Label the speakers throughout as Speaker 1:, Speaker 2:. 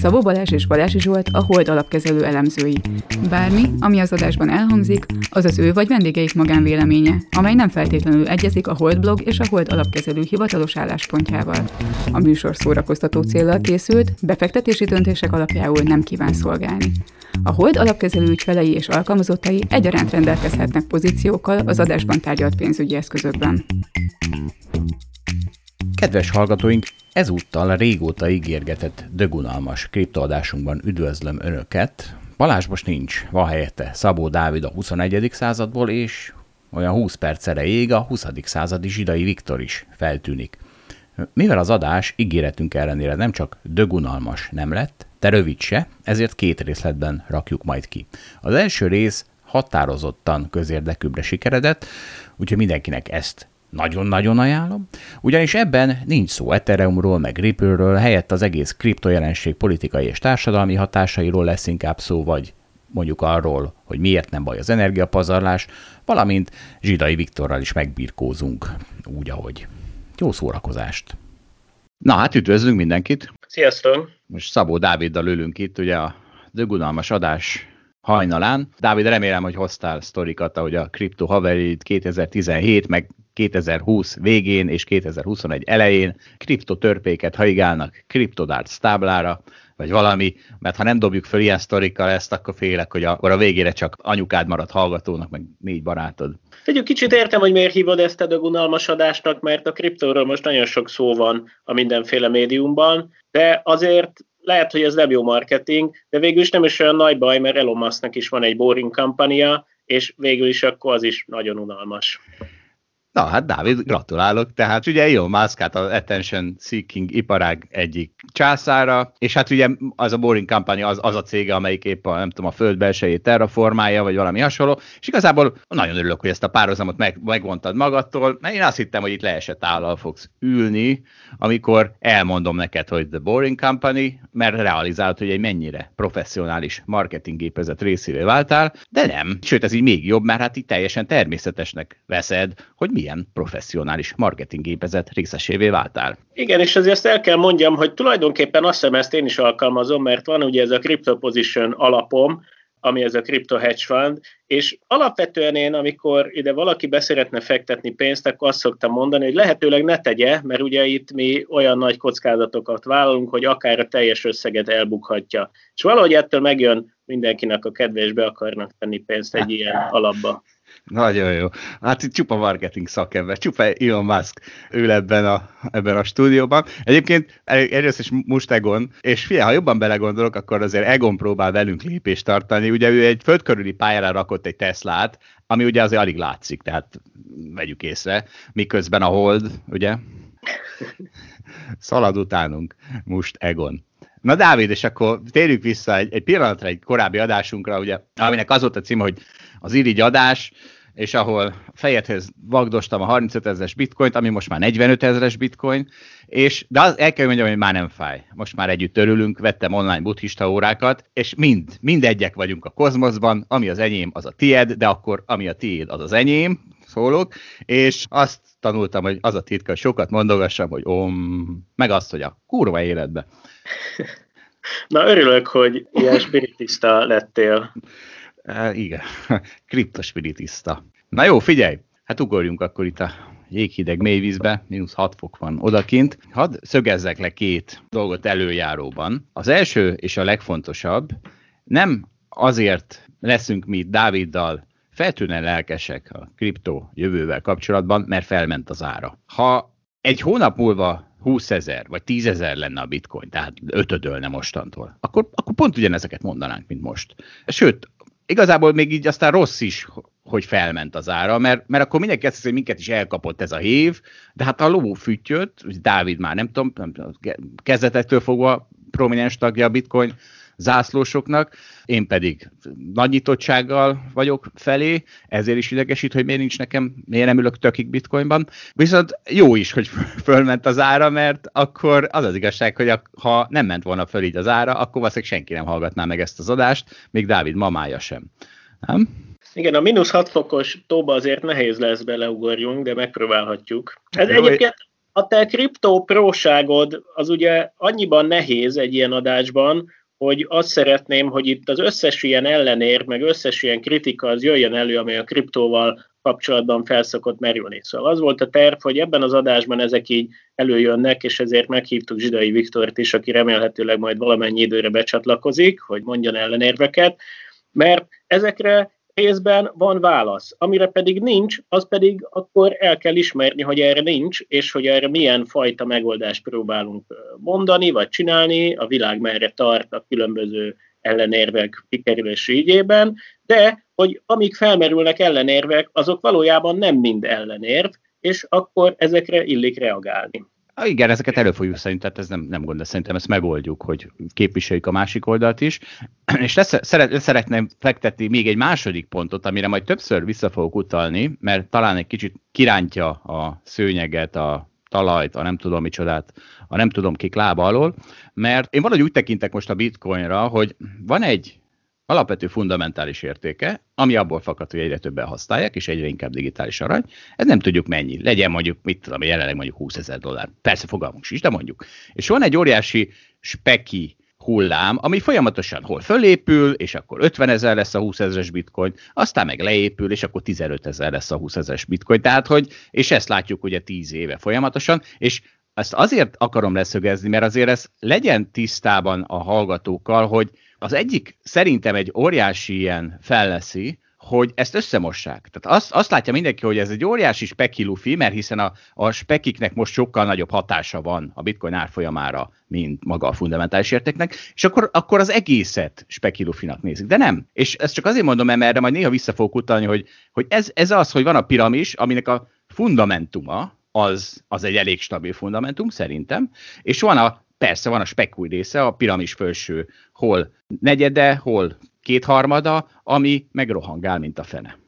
Speaker 1: Szabó Balázs és Balási Zsolt a Hold alapkezelő elemzői. Bármi, ami az adásban elhangzik, az az ő vagy vendégeik magánvéleménye, amely nem feltétlenül egyezik a Hold blog és a Hold alapkezelő hivatalos álláspontjával. A műsor szórakoztató célral készült, befektetési döntések alapjául nem kíván szolgálni. A Hold alapkezelő ügyfelei és alkalmazottai egyaránt rendelkezhetnek pozíciókkal az adásban tárgyalt pénzügyi eszközökben.
Speaker 2: Kedves hallgatóink, ezúttal régóta ígérgetett dögunalmas kriptoadásunkban üdvözlöm Önöket. Balázs most nincs, van helyette Szabó Dávid a 21. századból, és olyan 20 perc erejéig a 20. századi zsidai Viktor is feltűnik. Mivel az adás ígéretünk ellenére nem csak dögunalmas nem lett, de rövid se, ezért két részletben rakjuk majd ki. Az első rész határozottan közérdekűbbre sikeredett, úgyhogy mindenkinek ezt nagyon-nagyon ajánlom, ugyanis ebben nincs szó Ethereumról, meg Ripple-ről, helyett az egész kriptojelenség politikai és társadalmi hatásairól lesz inkább szó, vagy mondjuk arról, hogy miért nem baj az energiapazarlás, valamint Zsidai Viktorral is megbirkózunk, úgy, ahogy. Jó szórakozást! Na hát üdvözlünk mindenkit!
Speaker 3: Sziasztok!
Speaker 2: Most Szabó Dáviddal ülünk itt, ugye a dögunalmas adás hajnalán. Dávid, remélem, hogy hoztál sztorikat, ahogy a Crypto Haverid 2017, meg 2020 végén és 2021 elején kriptotörpéket haigálnak kriptodarts táblára, vagy valami, mert ha nem dobjuk fel ilyen sztorikkal ezt, akkor félek, hogy akkor a végére csak anyukád marad hallgatónak, meg négy barátod.
Speaker 3: Egy kicsit értem, hogy miért hívod ezt a unalmas adásnak, mert a kriptóról most nagyon sok szó van a mindenféle médiumban, de azért lehet, hogy ez nem jó marketing, de végül is nem is olyan nagy baj, mert Elon Musknak is van egy boring kampania, és végül is akkor az is nagyon unalmas.
Speaker 2: Na hát Dávid, gratulálok. Tehát ugye Elon Musk hát az attention seeking iparág egyik császára, és hát ugye az a Boring Company az, az a cége, amelyik épp a, nem tudom, a föld belsejét terraformálja, vagy valami hasonló, és igazából nagyon örülök, hogy ezt a párhuzamot meg, megvontad magadtól, mert én azt hittem, hogy itt leesett állal fogsz ülni, amikor elmondom neked, hogy The Boring Company, mert realizálod, hogy egy mennyire professzionális marketinggépezet részévé váltál, de nem. Sőt, ez így még jobb, mert hát itt teljesen természetesnek veszed, hogy mi ilyen professzionális marketinggépezet részesévé váltál.
Speaker 3: Igen, és azért ezt el kell mondjam, hogy tulajdonképpen azt hiszem ezt én is alkalmazom, mert van ugye ez a Crypto Position alapom, ami ez a Crypto Hedge Fund, és alapvetően én, amikor ide valaki beszeretne fektetni pénzt, akkor azt szoktam mondani, hogy lehetőleg ne tegye, mert ugye itt mi olyan nagy kockázatokat vállalunk, hogy akár a teljes összeget elbukhatja. És valahogy ettől megjön mindenkinek a kedves be akarnak tenni pénzt egy ilyen alapba.
Speaker 2: Nagyon jó. Hát itt csupa marketing szakember, csupa Elon Musk ül ebben a, ebben a stúdióban. Egyébként egyrészt is most Egon, és figyelj, ha jobban belegondolok, akkor azért Egon próbál velünk lépést tartani. Ugye ő egy földkörüli pályára rakott egy Teslát, ami ugye azért alig látszik, tehát vegyük észre, miközben a Hold, ugye, szalad utánunk most Egon. Na Dávid, és akkor térjük vissza egy, egy pillanatra egy korábbi adásunkra, ugye, aminek az volt a címe, hogy az irigy adás, és ahol fejedhez vagdostam a 35 ezeres bitcoint, ami most már 45 ezeres bitcoin, és de az, el kell mondjam, hogy már nem fáj. Most már együtt örülünk, vettem online buddhista órákat, és mind, mindegyek vagyunk a kozmoszban, ami az enyém, az a tied, de akkor ami a tiéd, az az enyém, szólok, és azt tanultam, hogy az a titka, hogy sokat mondogassam, hogy om, meg azt, hogy a kurva életbe.
Speaker 3: Na örülök, hogy ilyen spiritista lettél.
Speaker 2: E, igen, kriptospiritista. Na jó, figyelj, hát ugorjunk akkor itt a jéghideg mélyvízbe, mínusz 6 fok van odakint. Hadd szögezzek le két dolgot előjáróban. Az első és a legfontosabb, nem azért leszünk mi Dáviddal feltűnően lelkesek a kriptó jövővel kapcsolatban, mert felment az ára. Ha egy hónap múlva 20 ezer vagy 10 ezer lenne a bitcoin, tehát ötödölne mostantól, akkor, akkor pont ugyanezeket mondanánk, mint most. Sőt, igazából még így aztán rossz is, hogy felment az ára, mert, mert akkor mindenki azt hogy minket is elkapott ez a hív, de hát a ló füttyöt, Dávid már nem tudom, nem kezdetektől fogva prominens tagja a bitcoin zászlósoknak, én pedig nagy nyitottsággal vagyok felé, ezért is idegesít, hogy miért nincs nekem, miért nem ülök tökig bitcoinban. Viszont jó is, hogy fölment az ára, mert akkor az az igazság, hogy ha nem ment volna föl így az ára, akkor valószínűleg senki nem hallgatná meg ezt az adást, még Dávid mamája sem. Nem?
Speaker 3: Igen, a mínusz 6 fokos tóba azért nehéz lesz beleugorjunk, de megpróbálhatjuk. Ez Jó, egyébként a te kriptó próságod az ugye annyiban nehéz egy ilyen adásban, hogy azt szeretném, hogy itt az összes ilyen ellenér, meg összes ilyen kritika az jöjjön elő, ami a kriptóval kapcsolatban felszokott merülni. Szóval az volt a terv, hogy ebben az adásban ezek így előjönnek, és ezért meghívtuk Zsidai Viktort is, aki remélhetőleg majd valamennyi időre becsatlakozik, hogy mondjon ellenérveket, mert ezekre részben van válasz. Amire pedig nincs, az pedig akkor el kell ismerni, hogy erre nincs, és hogy erre milyen fajta megoldást próbálunk mondani, vagy csinálni, a világ merre tart a különböző ellenérvek kikerülési ügyében, de hogy amíg felmerülnek ellenérvek, azok valójában nem mind ellenérv, és akkor ezekre illik reagálni.
Speaker 2: Ah, igen, ezeket elő fogjuk tehát ez nem, nem gond, de szerintem ezt megoldjuk, hogy képviseljük a másik oldalt is. És lesz, szeret, szeretném fektetni még egy második pontot, amire majd többször vissza fogok utalni, mert talán egy kicsit kirántja a szőnyeget, a talajt, a nem tudom micsodát, a nem tudom kik lába alól, mert én valahogy úgy tekintek most a bitcoinra, hogy van egy alapvető fundamentális értéke, ami abból fakad, hogy egyre többen használják, és egyre inkább digitális arany. Ez nem tudjuk mennyi. Legyen mondjuk, mit tudom, jelenleg mondjuk 20 ezer dollár. Persze fogalmunk is, de mondjuk. És van egy óriási speki hullám, ami folyamatosan hol fölépül, és akkor 50 ezer lesz a 20 ezeres bitcoin, aztán meg leépül, és akkor 15 ezer lesz a 20 ezeres bitcoin. Tehát, hogy, és ezt látjuk ugye 10 éve folyamatosan, és ezt azért akarom leszögezni, mert azért ez legyen tisztában a hallgatókkal, hogy az egyik szerintem egy óriási ilyen felleszi, hogy ezt összemossák. Tehát azt, azt látja mindenki, hogy ez egy óriási spekilufi, mert hiszen a, a spekiknek most sokkal nagyobb hatása van a bitcoin árfolyamára, mint maga a fundamentális értéknek, és akkor, akkor az egészet spekilufinak nézik. De nem. És ezt csak azért mondom, mert erre majd néha vissza fogok utalni, hogy, hogy ez, ez az, hogy van a piramis, aminek a fundamentuma, az, az egy elég stabil fundamentum szerintem, és van a persze van a spekúj része, a piramis felső hol negyede, hol kétharmada, ami megrohangál, mint a fene.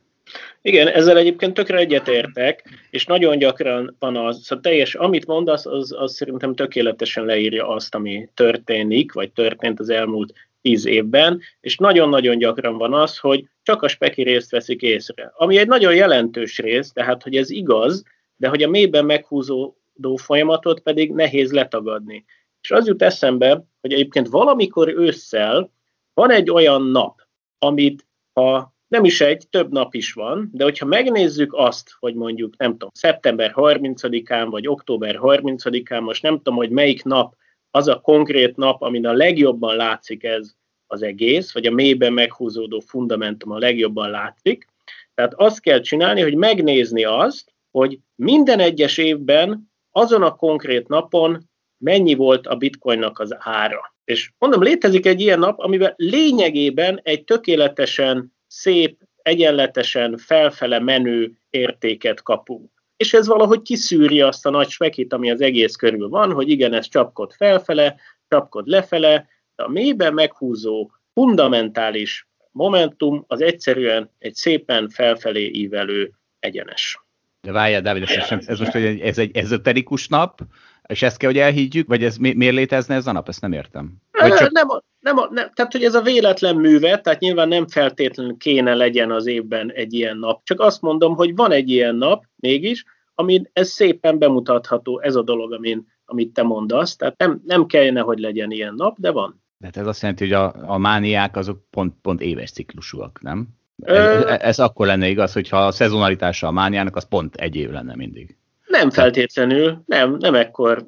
Speaker 3: Igen, ezzel egyébként tökre egyetértek, és nagyon gyakran van az, szóval teljes, amit mondasz, az, az szerintem tökéletesen leírja azt, ami történik, vagy történt az elmúlt tíz évben, és nagyon-nagyon gyakran van az, hogy csak a speki részt veszik észre. Ami egy nagyon jelentős rész, tehát hogy ez igaz, de hogy a mélyben meghúzódó folyamatot pedig nehéz letagadni. És az jut eszembe, hogy egyébként valamikor ősszel van egy olyan nap, amit ha nem is egy, több nap is van, de hogyha megnézzük azt, hogy mondjuk, nem tudom, szeptember 30-án vagy október 30-án, most nem tudom, hogy melyik nap az a konkrét nap, amin a legjobban látszik ez az egész, vagy a mélyben meghúzódó fundamentum a legjobban látszik. Tehát azt kell csinálni, hogy megnézni azt, hogy minden egyes évben azon a konkrét napon mennyi volt a bitcoinnak az ára. És mondom, létezik egy ilyen nap, amiben lényegében egy tökéletesen szép, egyenletesen felfele menő értéket kapunk. És ez valahogy kiszűri azt a nagy spekit, ami az egész körül van, hogy igen, ez csapkod felfele, csapkod lefele, de a mélyben meghúzó, fundamentális momentum az egyszerűen egy szépen felfelé ívelő egyenes.
Speaker 2: De várjál, Dávid, ez, ez most hogy ez egy ezoterikus nap, és ezt kell, hogy elhiggyük, vagy ez mi, miért létezne ez a nap? Ezt nem értem.
Speaker 3: Vagy csak... nem, nem, nem, tehát, hogy ez a véletlen műve, tehát nyilván nem feltétlenül kéne legyen az évben egy ilyen nap. Csak azt mondom, hogy van egy ilyen nap mégis, amin ez szépen bemutatható, ez a dolog, amin, amit te mondasz. Tehát nem, nem kellene, hogy legyen ilyen nap, de van.
Speaker 2: De ez azt jelenti, hogy a, a mániák azok pont, pont éves ciklusúak, nem? Ez, ez akkor lenne igaz, hogyha a szezonalitása a mániának, az pont egy év lenne mindig.
Speaker 3: Nem feltétlenül, nem, nem ekkor,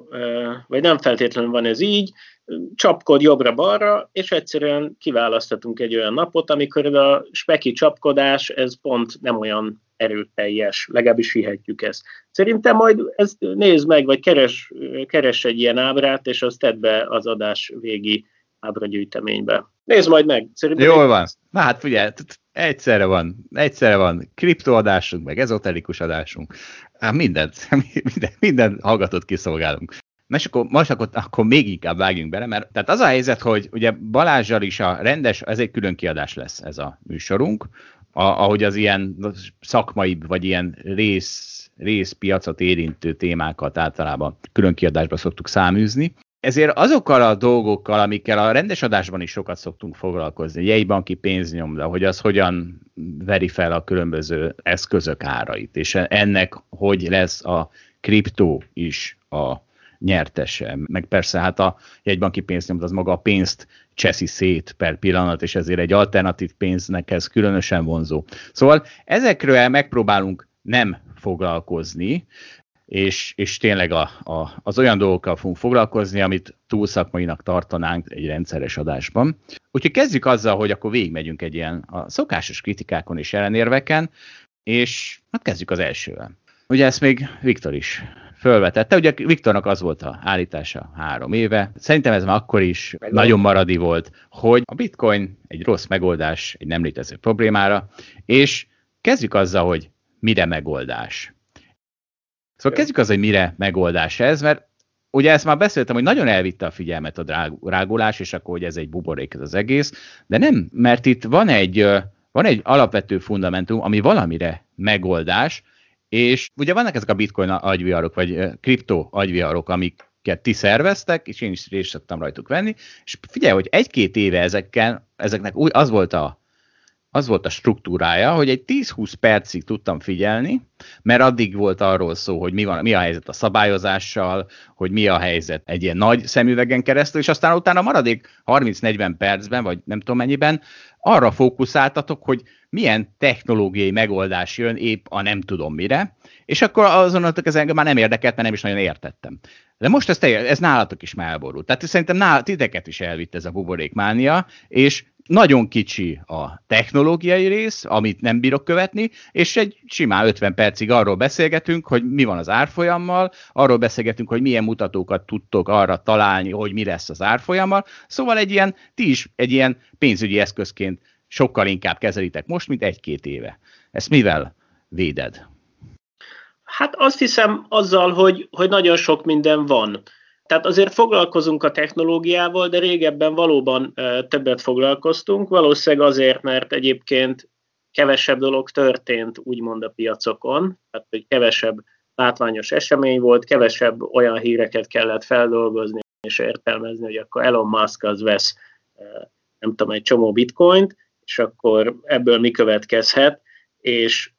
Speaker 3: vagy nem feltétlenül van ez így, csapkod jobbra-balra, és egyszerűen kiválasztatunk egy olyan napot, amikor a speki csapkodás, ez pont nem olyan erőteljes, legalábbis hihetjük ezt. Szerintem majd ezt nézd meg, vagy keres, keres egy ilyen ábrát, és azt tedd be az adás végi ábragyűjteménybe. Nézd majd meg.
Speaker 2: Szerintem Jól van. Na hát figyelj, egyszerre van, egyszerre van kriptoadásunk, meg ezoterikus adásunk. Hát mindent, minden, minden hallgatót kiszolgálunk. Na és akkor most akkor, akkor még inkább vágjunk bele, mert tehát az a helyzet, hogy ugye Balázsral is a rendes, ez egy külön kiadás lesz ez a műsorunk, a, ahogy az ilyen szakmai, vagy ilyen rész, részpiacot érintő témákat általában külön kiadásba szoktuk száműzni. Ezért azokkal a dolgokkal, amikkel a rendes adásban is sokat szoktunk foglalkozni, jegybanki pénznyomda, hogy az hogyan veri fel a különböző eszközök árait, és ennek hogy lesz a kriptó is a nyertese. Meg persze hát a jegybanki pénznyomda az maga a pénzt cseszi szét per pillanat, és ezért egy alternatív pénznek ez különösen vonzó. Szóval ezekről megpróbálunk nem foglalkozni, és, és tényleg a, a, az olyan dolgokkal fogunk foglalkozni, amit túl szakmainak tartanánk egy rendszeres adásban. Úgyhogy kezdjük azzal, hogy akkor végigmegyünk egy ilyen a szokásos kritikákon és ellenérveken, és hát kezdjük az elsővel. Ugye ezt még Viktor is fölvetette. Ugye Viktornak az volt a állítása három éve. Szerintem ez már akkor is Meg nagyon maradi volt, hogy a bitcoin egy rossz megoldás egy nem létező problémára, és kezdjük azzal, hogy mire megoldás. Szóval kezdjük az, hogy mire megoldás ez, mert ugye ezt már beszéltem, hogy nagyon elvitte a figyelmet a drágulás, és akkor, hogy ez egy buborék ez az egész, de nem, mert itt van egy, van egy alapvető fundamentum, ami valamire megoldás, és ugye vannak ezek a bitcoin agyviarok, vagy kriptó agyviarok, amiket ti szerveztek, és én is részt rajtuk venni, és figyelj, hogy egy-két éve ezekkel, ezeknek új, az volt a az volt a struktúrája, hogy egy 10-20 percig tudtam figyelni, mert addig volt arról szó, hogy mi, van, mi a helyzet a szabályozással, hogy mi a helyzet egy ilyen nagy szemüvegen keresztül, és aztán utána maradék 30-40 percben, vagy nem tudom mennyiben, arra fókuszáltatok, hogy milyen technológiai megoldás jön épp a nem tudom mire, és akkor azonnal ez engem már nem érdekelt, mert nem is nagyon értettem. De most ez, ez nálatok is már elborult. Tehát szerintem nál, titeket is elvitt ez a buborékmánia, és nagyon kicsi a technológiai rész, amit nem bírok követni, és egy simán 50 percig arról beszélgetünk, hogy mi van az árfolyammal, arról beszélgetünk, hogy milyen mutatókat tudtok arra találni, hogy mi lesz az árfolyammal. Szóval egy ilyen, ti is egy ilyen pénzügyi eszközként sokkal inkább kezelitek most, mint egy-két éve. Ezt mivel véded?
Speaker 3: Hát azt hiszem azzal, hogy, hogy nagyon sok minden van. Tehát azért foglalkozunk a technológiával, de régebben valóban többet foglalkoztunk, valószínűleg azért, mert egyébként kevesebb dolog történt, úgymond a piacokon, tehát hogy kevesebb látványos esemény volt, kevesebb olyan híreket kellett feldolgozni és értelmezni, hogy akkor Elon Musk az vesz, nem tudom, egy csomó bitcoint, és akkor ebből mi következhet, és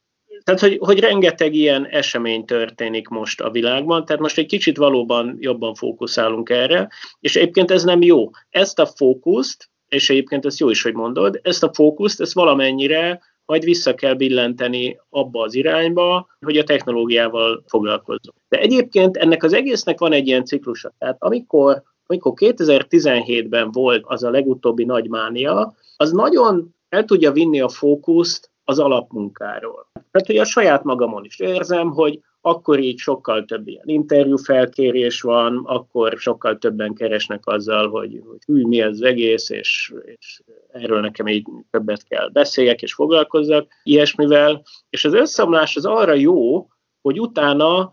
Speaker 3: tehát, hogy, hogy rengeteg ilyen esemény történik most a világban, tehát most egy kicsit valóban jobban fókuszálunk erre, és egyébként ez nem jó. Ezt a fókuszt, és egyébként ezt jó is, hogy mondod, ezt a fókuszt, ezt valamennyire majd vissza kell billenteni abba az irányba, hogy a technológiával foglalkozzunk. De egyébként ennek az egésznek van egy ilyen ciklusa. Tehát amikor, amikor 2017-ben volt az a legutóbbi nagy mánia, az nagyon el tudja vinni a fókuszt az alapmunkáról. Tehát, hogy a saját magamon is érzem, hogy akkor így sokkal több ilyen interjú felkérés van, akkor sokkal többen keresnek azzal, hogy, hogy hű, mi az egész, és, és erről nekem így többet kell beszéljek és foglalkozzak ilyesmivel. És az összeomlás az arra jó, hogy utána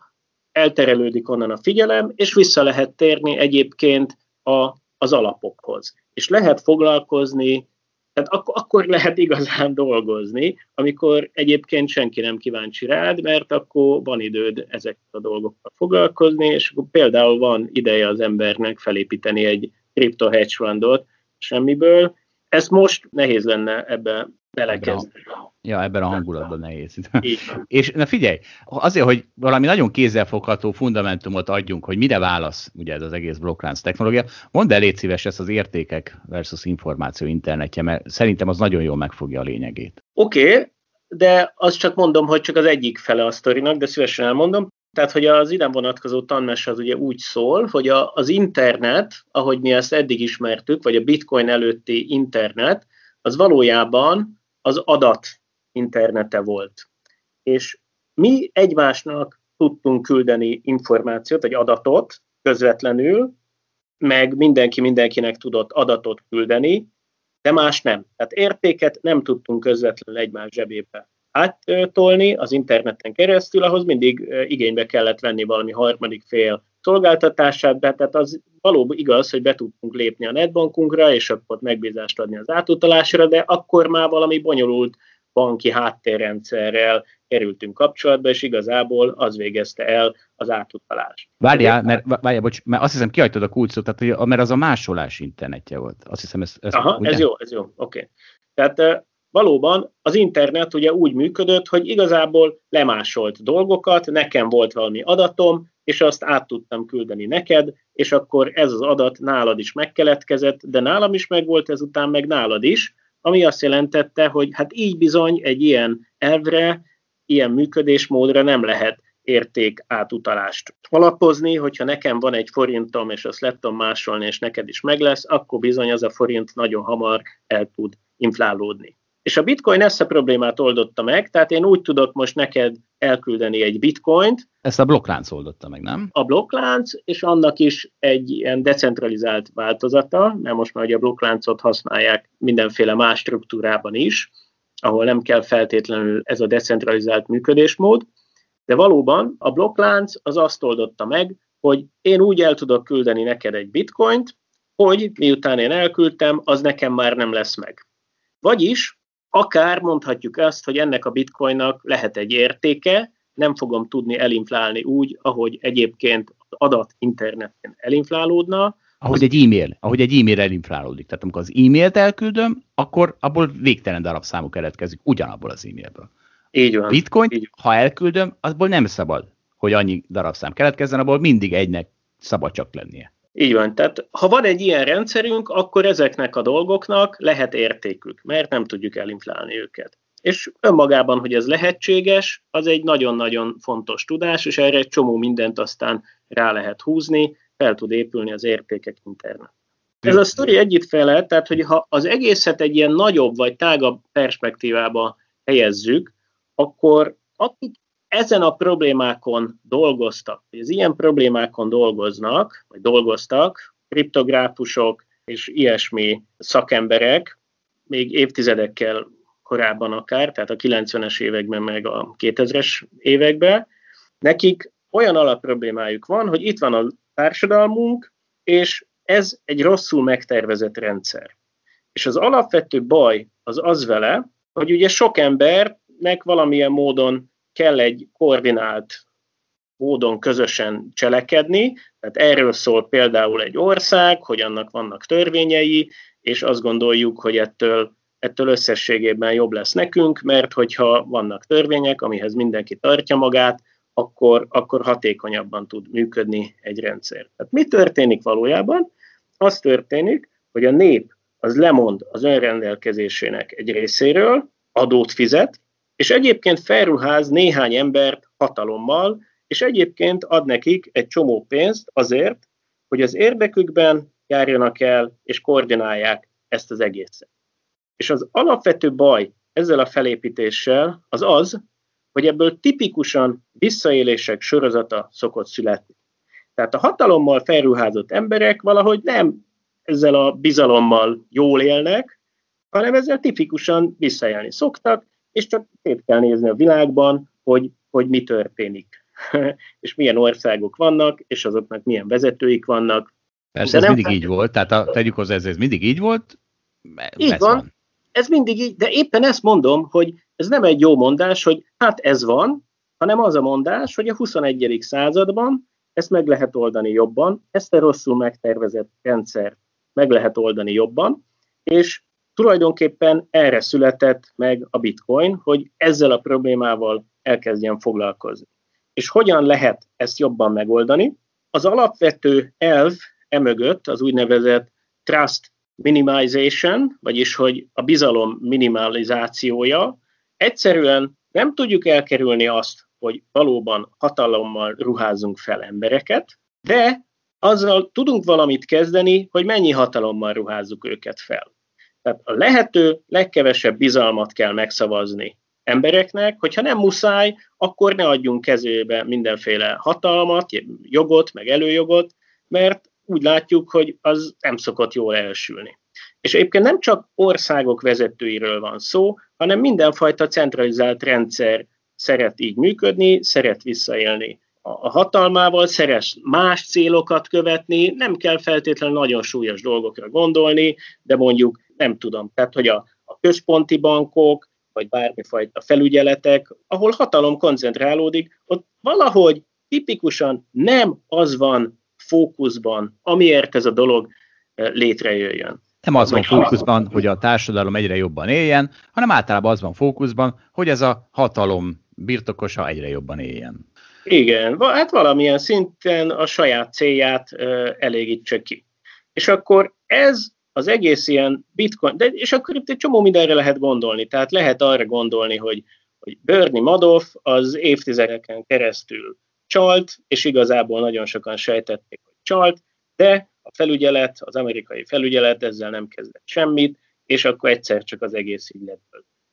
Speaker 3: elterelődik onnan a figyelem, és vissza lehet térni egyébként a, az alapokhoz. És lehet foglalkozni tehát ak- akkor lehet igazán dolgozni, amikor egyébként senki nem kíváncsi rád, mert akkor van időd ezekkel a dolgokkal foglalkozni, és akkor például van ideje az embernek felépíteni egy kripto hedge fundot semmiből. Ezt most nehéz lenne ebbe belekezdeni.
Speaker 2: Ja, ebben a hangulatban nehéz. és na figyelj, azért, hogy valami nagyon kézzelfogható fundamentumot adjunk, hogy mire válasz ugye ez az egész blokklánc technológia, mondd el légy szíves ezt az értékek versus információ internetje, mert szerintem az nagyon jól megfogja a lényegét.
Speaker 3: Oké, okay, de azt csak mondom, hogy csak az egyik fele a sztorinak, de szívesen elmondom. Tehát, hogy az ide vonatkozó tanmes az ugye úgy szól, hogy a, az internet, ahogy mi ezt eddig ismertük, vagy a bitcoin előtti internet, az valójában az adat internete volt. És mi egymásnak tudtunk küldeni információt, vagy adatot közvetlenül, meg mindenki mindenkinek tudott adatot küldeni, de más nem. Tehát értéket nem tudtunk közvetlenül egymás zsebébe áttolni az interneten keresztül, ahhoz mindig igénybe kellett venni valami harmadik fél szolgáltatását, de tehát az valóban igaz, hogy be tudtunk lépni a netbankunkra, és akkor megbízást adni az átutalásra, de akkor már valami bonyolult banki háttérrendszerrel kerültünk kapcsolatba, és igazából az végezte el az átutalást.
Speaker 2: Várjál, mert, várjál, bocs, mert azt hiszem kihagytad a kulcsot, tehát, mert az a másolás internetje volt. Azt hiszem, ez,
Speaker 3: ez, Aha, ugye? ez jó, ez jó, oké. Okay. Tehát valóban az internet ugye úgy működött, hogy igazából lemásolt dolgokat, nekem volt valami adatom, és azt át tudtam küldeni neked, és akkor ez az adat nálad is megkeletkezett, de nálam is megvolt, ezután meg nálad is, ami azt jelentette, hogy hát így bizony egy ilyen elvre, ilyen működésmódra nem lehet érték átutalást alapozni, hogyha nekem van egy forintom, és azt lettem másolni, és neked is meg lesz, akkor bizony az a forint nagyon hamar el tud inflálódni. És a bitcoin ezt a problémát oldotta meg, tehát én úgy tudok most neked elküldeni egy bitcoint.
Speaker 2: Ezt a blokklánc oldotta meg, nem?
Speaker 3: A blokklánc, és annak is egy ilyen decentralizált változata, mert most már ugye a blokkláncot használják mindenféle más struktúrában is, ahol nem kell feltétlenül ez a decentralizált működésmód, de valóban a blokklánc az azt oldotta meg, hogy én úgy el tudok küldeni neked egy bitcoint, hogy miután én elküldtem, az nekem már nem lesz meg. Vagyis Akár mondhatjuk azt, hogy ennek a bitcoinnak lehet egy értéke, nem fogom tudni elinflálni úgy, ahogy egyébként az adat interneten elinflálódna.
Speaker 2: Ahogy egy e-mail, ahogy egy e-mail elinflálódik. Tehát amikor az e-mailt elküldöm, akkor abból végtelen darabszámú keletkezik, ugyanabból az e-mailből.
Speaker 3: Így van.
Speaker 2: Bitcoin,
Speaker 3: így.
Speaker 2: ha elküldöm, abból nem szabad, hogy annyi darabszám keletkezzen, abból mindig egynek szabad csak lennie.
Speaker 3: Így van. Tehát ha van egy ilyen rendszerünk, akkor ezeknek a dolgoknak lehet értékük, mert nem tudjuk elinflálni őket. És önmagában, hogy ez lehetséges, az egy nagyon-nagyon fontos tudás, és erre egy csomó mindent aztán rá lehet húzni, fel tud épülni az értékek internet. Ez a sztori együtt fele, tehát hogy ha az egészet egy ilyen nagyobb vagy tágabb perspektívába helyezzük, akkor akik ezen a problémákon dolgoztak, az ilyen problémákon dolgoznak, vagy dolgoztak, kriptográfusok és ilyesmi szakemberek, még évtizedekkel korábban akár, tehát a 90-es években, meg a 2000-es években, nekik olyan alapproblémájuk van, hogy itt van a társadalmunk, és ez egy rosszul megtervezett rendszer. És az alapvető baj az az vele, hogy ugye sok embernek valamilyen módon kell egy koordinált módon közösen cselekedni, tehát erről szól például egy ország, hogy annak vannak törvényei, és azt gondoljuk, hogy ettől, ettől összességében jobb lesz nekünk, mert hogyha vannak törvények, amihez mindenki tartja magát, akkor, akkor hatékonyabban tud működni egy rendszer. Tehát mi történik valójában? Az történik, hogy a nép az lemond az önrendelkezésének egy részéről, adót fizet, és egyébként felruház néhány embert hatalommal, és egyébként ad nekik egy csomó pénzt azért, hogy az érdekükben járjanak el és koordinálják ezt az egészet. És az alapvető baj ezzel a felépítéssel az az, hogy ebből tipikusan visszaélések sorozata szokott születni. Tehát a hatalommal felruházott emberek valahogy nem ezzel a bizalommal jól élnek, hanem ezzel tipikusan visszaélni szoktak, és csak szét kell nézni a világban, hogy, hogy mi történik, és milyen országok vannak, és azoknak milyen vezetőik vannak.
Speaker 2: Persze, ez mindig így volt, tehát a, tegyük hozzá, ez, ez mindig így volt.
Speaker 3: Így van, van, ez mindig így, de éppen ezt mondom, hogy ez nem egy jó mondás, hogy hát ez van, hanem az a mondás, hogy a 21. században ezt meg lehet oldani jobban, ezt a rosszul megtervezett rendszer meg lehet oldani jobban, és Tulajdonképpen erre született meg a bitcoin, hogy ezzel a problémával elkezdjen foglalkozni. És hogyan lehet ezt jobban megoldani? Az alapvető elv emögött az úgynevezett trust minimization, vagyis hogy a bizalom minimalizációja, egyszerűen nem tudjuk elkerülni azt, hogy valóban hatalommal ruházunk fel embereket, de azzal tudunk valamit kezdeni, hogy mennyi hatalommal ruházzuk őket fel. Tehát a lehető legkevesebb bizalmat kell megszavazni embereknek, hogyha nem muszáj, akkor ne adjunk kezébe mindenféle hatalmat, jogot, meg előjogot, mert úgy látjuk, hogy az nem szokott jól elsülni. És egyébként nem csak országok vezetőiről van szó, hanem mindenfajta centralizált rendszer szeret így működni, szeret visszaélni a hatalmával szeres más célokat követni, nem kell feltétlenül nagyon súlyos dolgokra gondolni, de mondjuk nem tudom, tehát hogy a, a központi bankok, vagy bármifajta felügyeletek, ahol hatalom koncentrálódik, ott valahogy tipikusan nem az van fókuszban, amiért ez a dolog eh, létrejöjjön.
Speaker 2: Nem az van fókuszban, hogy a társadalom egyre jobban éljen, hanem általában az van fókuszban, hogy ez a hatalom birtokosa egyre jobban éljen.
Speaker 3: Igen, hát valamilyen szinten a saját célját elégítse ki. És akkor ez az egész ilyen bitcoin, de és akkor itt egy csomó mindenre lehet gondolni. Tehát lehet arra gondolni, hogy, hogy Bernie Madoff az évtizedeken keresztül csalt, és igazából nagyon sokan sejtették, hogy csalt, de a felügyelet, az amerikai felügyelet ezzel nem kezdett semmit, és akkor egyszer csak az egész így lett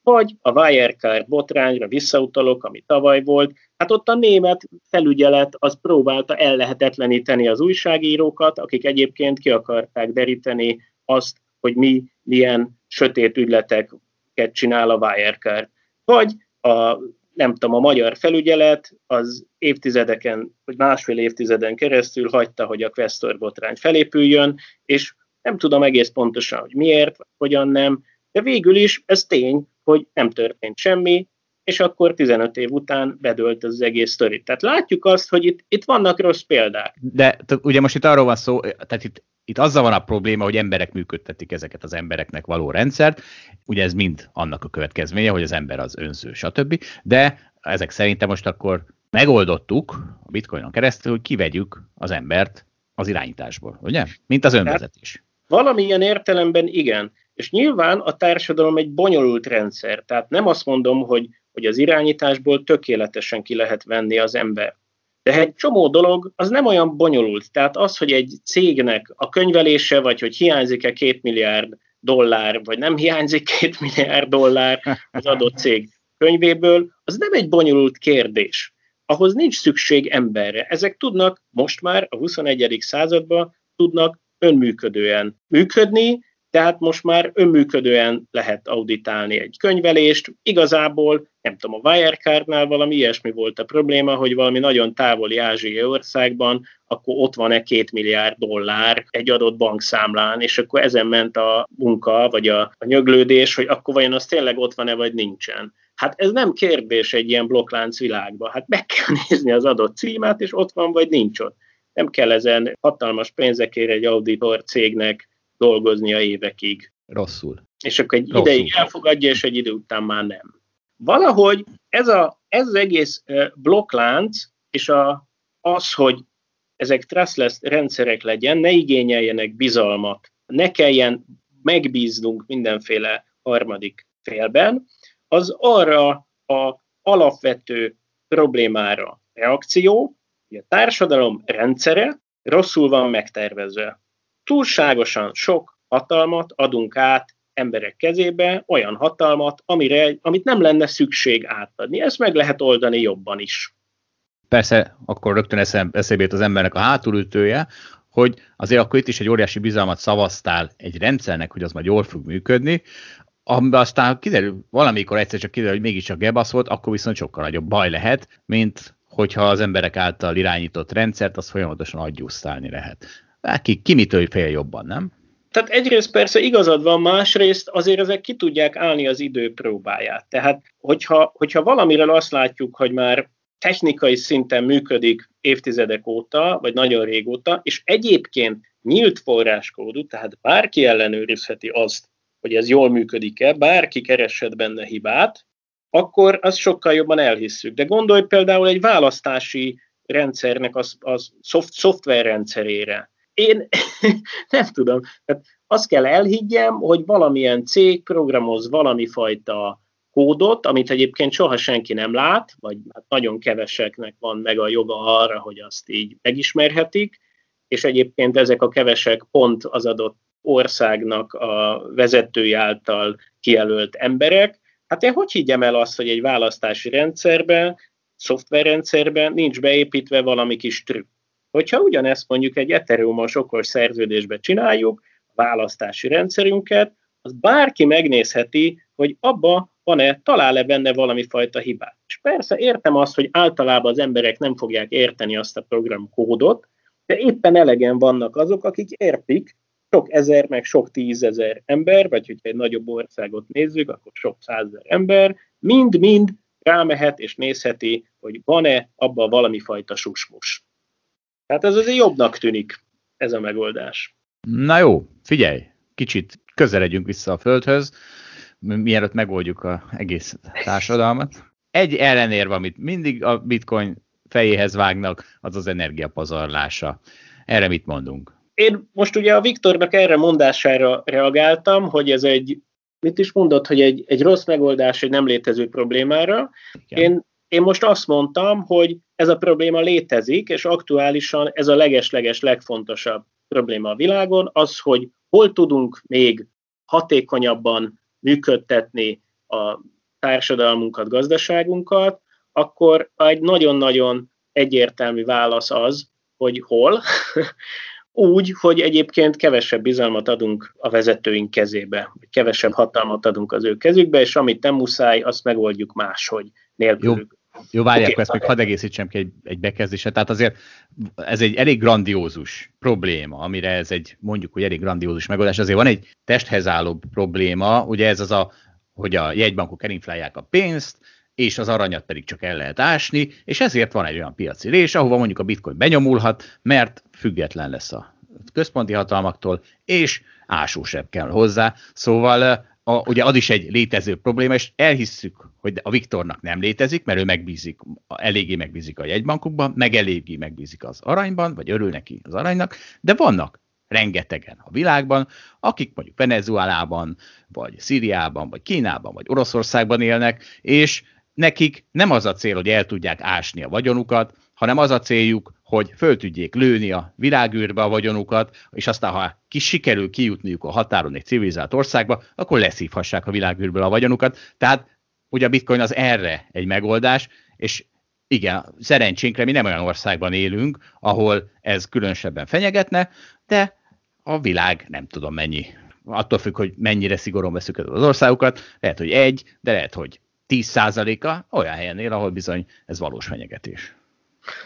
Speaker 3: vagy a Wirecard botrányra visszautalok, ami tavaly volt, hát ott a német felügyelet az próbálta ellehetetleníteni az újságírókat, akik egyébként ki akarták deríteni azt, hogy mi milyen sötét ügyleteket csinál a Wirecard. Vagy a, nem tudom, a magyar felügyelet az évtizedeken, vagy másfél évtizeden keresztül hagyta, hogy a Questor botrány felépüljön, és nem tudom egész pontosan, hogy miért, vagy hogyan nem, de végül is ez tény, hogy nem történt semmi, és akkor 15 év után bedölt az egész sztori. Tehát látjuk azt, hogy itt, itt vannak rossz példák.
Speaker 2: De ugye most itt arról van szó, tehát itt, itt azzal van a probléma, hogy emberek működtetik ezeket az embereknek való rendszert, ugye ez mind annak a következménye, hogy az ember az önző, stb. De ezek szerintem most akkor megoldottuk a bitcoinon keresztül, hogy kivegyük az embert az irányításból, ugye? Mint az önvezetés.
Speaker 3: Valamilyen értelemben igen. És nyilván a társadalom egy bonyolult rendszer, tehát nem azt mondom, hogy, hogy az irányításból tökéletesen ki lehet venni az ember. De egy csomó dolog az nem olyan bonyolult. Tehát az, hogy egy cégnek a könyvelése, vagy hogy hiányzik-e két milliárd dollár, vagy nem hiányzik két milliárd dollár az adott cég könyvéből, az nem egy bonyolult kérdés. Ahhoz nincs szükség emberre. Ezek tudnak most már a 21. században tudnak önműködően működni, tehát most már önműködően lehet auditálni egy könyvelést. Igazából, nem tudom, a Wirecardnál valami ilyesmi volt a probléma, hogy valami nagyon távoli ázsiai országban, akkor ott van-e két milliárd dollár egy adott bankszámlán, és akkor ezen ment a munka, vagy a, a nyöglődés, hogy akkor vajon az tényleg ott van-e, vagy nincsen. Hát ez nem kérdés egy ilyen blokklánc világban. Hát meg kell nézni az adott címát, és ott van, vagy nincs ott. Nem kell ezen hatalmas pénzekért egy auditor cégnek dolgoznia évekig.
Speaker 2: Rosszul.
Speaker 3: És akkor egy Rosszul. ideig elfogadja, és egy idő után már nem. Valahogy ez, a, ez az egész blokklánc, és a, az, hogy ezek trustless rendszerek legyen, ne igényeljenek bizalmat, ne kelljen megbíznunk mindenféle harmadik félben, az arra a alapvető problémára reakció, hogy a társadalom rendszere rosszul van megtervezve túlságosan sok hatalmat adunk át emberek kezébe, olyan hatalmat, amire, amit nem lenne szükség átadni. Ezt meg lehet oldani jobban is.
Speaker 2: Persze, akkor rögtön eszébe az embernek a hátulütője, hogy azért akkor itt is egy óriási bizalmat szavaztál egy rendszernek, hogy az majd jól fog működni, amiben aztán kiderül, valamikor egyszer csak kiderül, hogy mégiscsak gebasz volt, akkor viszont sokkal nagyobb baj lehet, mint hogyha az emberek által irányított rendszert, az folyamatosan agyusztálni lehet. Hát ki, ki mitől fél jobban, nem?
Speaker 3: Tehát egyrészt persze igazad van, másrészt azért ezek ki tudják állni az idő próbáját. Tehát, hogyha, hogyha valamiről azt látjuk, hogy már technikai szinten működik évtizedek óta, vagy nagyon régóta, és egyébként nyílt forráskódú, tehát bárki ellenőrizheti azt, hogy ez jól működik-e, bárki keresett benne hibát, akkor azt sokkal jobban elhisszük. De gondolj például egy választási rendszernek az, az szoft, szoftverrendszerére én nem tudom. Tehát azt kell elhiggyem, hogy valamilyen cég programoz valami fajta kódot, amit egyébként soha senki nem lát, vagy hát nagyon keveseknek van meg a joga arra, hogy azt így megismerhetik, és egyébként ezek a kevesek pont az adott országnak a vezetői által kijelölt emberek. Hát én hogy higgyem el azt, hogy egy választási rendszerben, szoftverrendszerben nincs beépítve valami kis trükk? Hogyha ugyanezt mondjuk egy Ethereum-os okos szerződésbe csináljuk, a választási rendszerünket, az bárki megnézheti, hogy abba van-e, talál-e benne valami fajta hibát. És persze értem azt, hogy általában az emberek nem fogják érteni azt a programkódot, de éppen elegen vannak azok, akik értik, sok ezer, meg sok tízezer ember, vagy hogyha egy nagyobb országot nézzük, akkor sok százezer ember, mind-mind rámehet és nézheti, hogy van-e abban valami fajta susmus. Tehát ez azért jobbnak tűnik, ez a megoldás.
Speaker 2: Na jó, figyelj, kicsit közeledjünk vissza a Földhöz, mielőtt megoldjuk az egész társadalmat. Egy ellenérv, amit mindig a bitcoin fejéhez vágnak, az az energiapazarlása. Erre mit mondunk?
Speaker 3: Én most ugye a Viktornak erre mondására reagáltam, hogy ez egy, mit is mondott, hogy egy, egy rossz megoldás egy nem létező problémára. Én, én most azt mondtam, hogy ez a probléma létezik, és aktuálisan ez a leges-leges legfontosabb probléma a világon, az, hogy hol tudunk még hatékonyabban működtetni a társadalmunkat, gazdaságunkat, akkor egy nagyon-nagyon egyértelmű válasz az, hogy hol, úgy, hogy egyébként kevesebb bizalmat adunk a vezetőink kezébe, kevesebb hatalmat adunk az ő kezükbe, és amit nem muszáj, azt megoldjuk máshogy, nélkülük.
Speaker 2: Jó, jó várják, okay. ezt még hadd egészítsem ki egy, egy bekezdéset. Tehát azért ez egy elég grandiózus probléma, amire ez egy mondjuk, hogy elég grandiózus megoldás. Azért van egy testhez álló probléma, ugye ez az a, hogy a jegybankok elinflálják a pénzt, és az aranyat pedig csak el lehet ásni, és ezért van egy olyan piaci rés, ahova mondjuk a bitcoin benyomulhat, mert független lesz a központi hatalmaktól, és ásósebb kell hozzá. Szóval a, ugye az is egy létező probléma, és elhisszük, hogy a Viktornak nem létezik, mert ő megbízik, eléggé megbízik a jegybankokban, meg eléggé megbízik az aranyban, vagy örül neki az aranynak, de vannak rengetegen a világban, akik mondjuk Venezuelában, vagy Szíriában, vagy Kínában, vagy Oroszországban élnek, és nekik nem az a cél, hogy el tudják ásni a vagyonukat, hanem az a céljuk, hogy föl tudjék lőni a világűrbe a vagyonukat, és aztán, ha ki sikerül kijutniuk a határon egy civilizált országba, akkor leszívhassák a világűrből a vagyonukat. Tehát ugye a bitcoin az erre egy megoldás, és igen, szerencsénkre mi nem olyan országban élünk, ahol ez különösebben fenyegetne, de a világ nem tudom mennyi. Attól függ, hogy mennyire szigorúan veszük az országokat, lehet, hogy egy, de lehet, hogy 10%-a olyan helyen él, ahol bizony ez valós fenyegetés.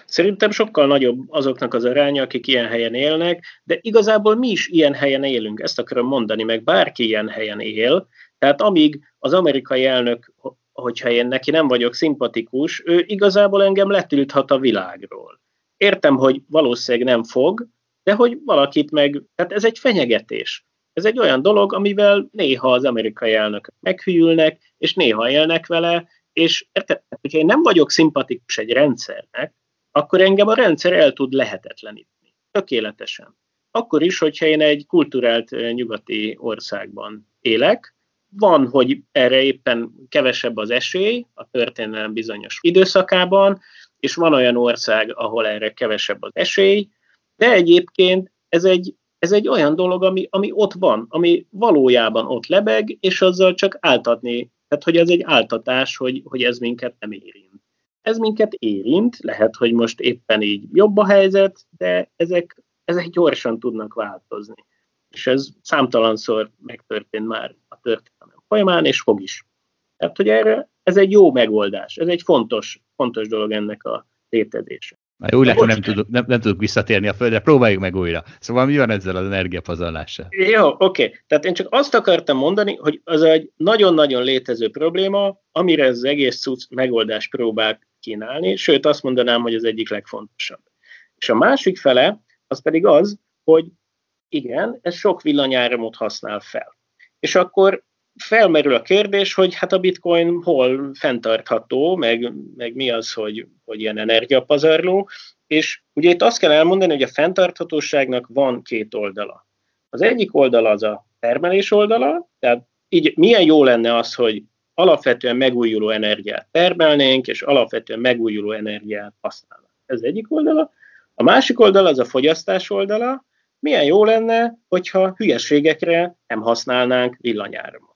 Speaker 3: Szerintem sokkal nagyobb azoknak az aránya, akik ilyen helyen élnek, de igazából mi is ilyen helyen élünk, ezt akarom mondani, meg bárki ilyen helyen él, tehát amíg az amerikai elnök, hogyha én neki nem vagyok szimpatikus, ő igazából engem letülthat a világról. Értem, hogy valószínűleg nem fog, de hogy valakit meg, tehát ez egy fenyegetés. Ez egy olyan dolog, amivel néha az amerikai elnök meghűlnek, és néha élnek vele, és érted, hogyha én nem vagyok szimpatikus egy rendszernek, akkor engem a rendszer el tud lehetetleníteni. Tökéletesen. Akkor is, hogyha én egy kulturált nyugati országban élek, van, hogy erre éppen kevesebb az esély a történelem bizonyos időszakában, és van olyan ország, ahol erre kevesebb az esély, de egyébként ez egy ez egy olyan dolog, ami, ami ott van, ami valójában ott lebeg, és azzal csak áltatni, tehát hogy ez egy áltatás, hogy, hogy ez minket nem érint. Ez minket érint, lehet, hogy most éppen így jobb a helyzet, de ezek, ezek gyorsan tudnak változni. És ez számtalanszor megtörtént már a történelem folyamán, és fog is. Tehát, hogy erre ez egy jó megoldás, ez egy fontos, fontos dolog ennek a létezése.
Speaker 2: Már úgy látom, nem tudok, nem, nem tudok visszatérni a földre, próbáljuk meg újra. Szóval mi van ezzel az energiapazarlással?
Speaker 3: Jó, oké. Okay. Tehát én csak azt akartam mondani, hogy az egy nagyon-nagyon létező probléma, amire ez az egész cucc megoldás próbál kínálni, sőt azt mondanám, hogy az egyik legfontosabb. És a másik fele, az pedig az, hogy igen, ez sok villanyáramot használ fel. És akkor felmerül a kérdés, hogy hát a bitcoin hol fenntartható, meg, meg mi az, hogy, hogy ilyen energiapazarló, és ugye itt azt kell elmondani, hogy a fenntarthatóságnak van két oldala. Az egyik oldala az a termelés oldala, tehát így milyen jó lenne az, hogy alapvetően megújuló energiát termelnénk, és alapvetően megújuló energiát használnánk. Ez egyik oldala. A másik oldala az a fogyasztás oldala, milyen jó lenne, hogyha hülyeségekre nem használnánk villanyáramot.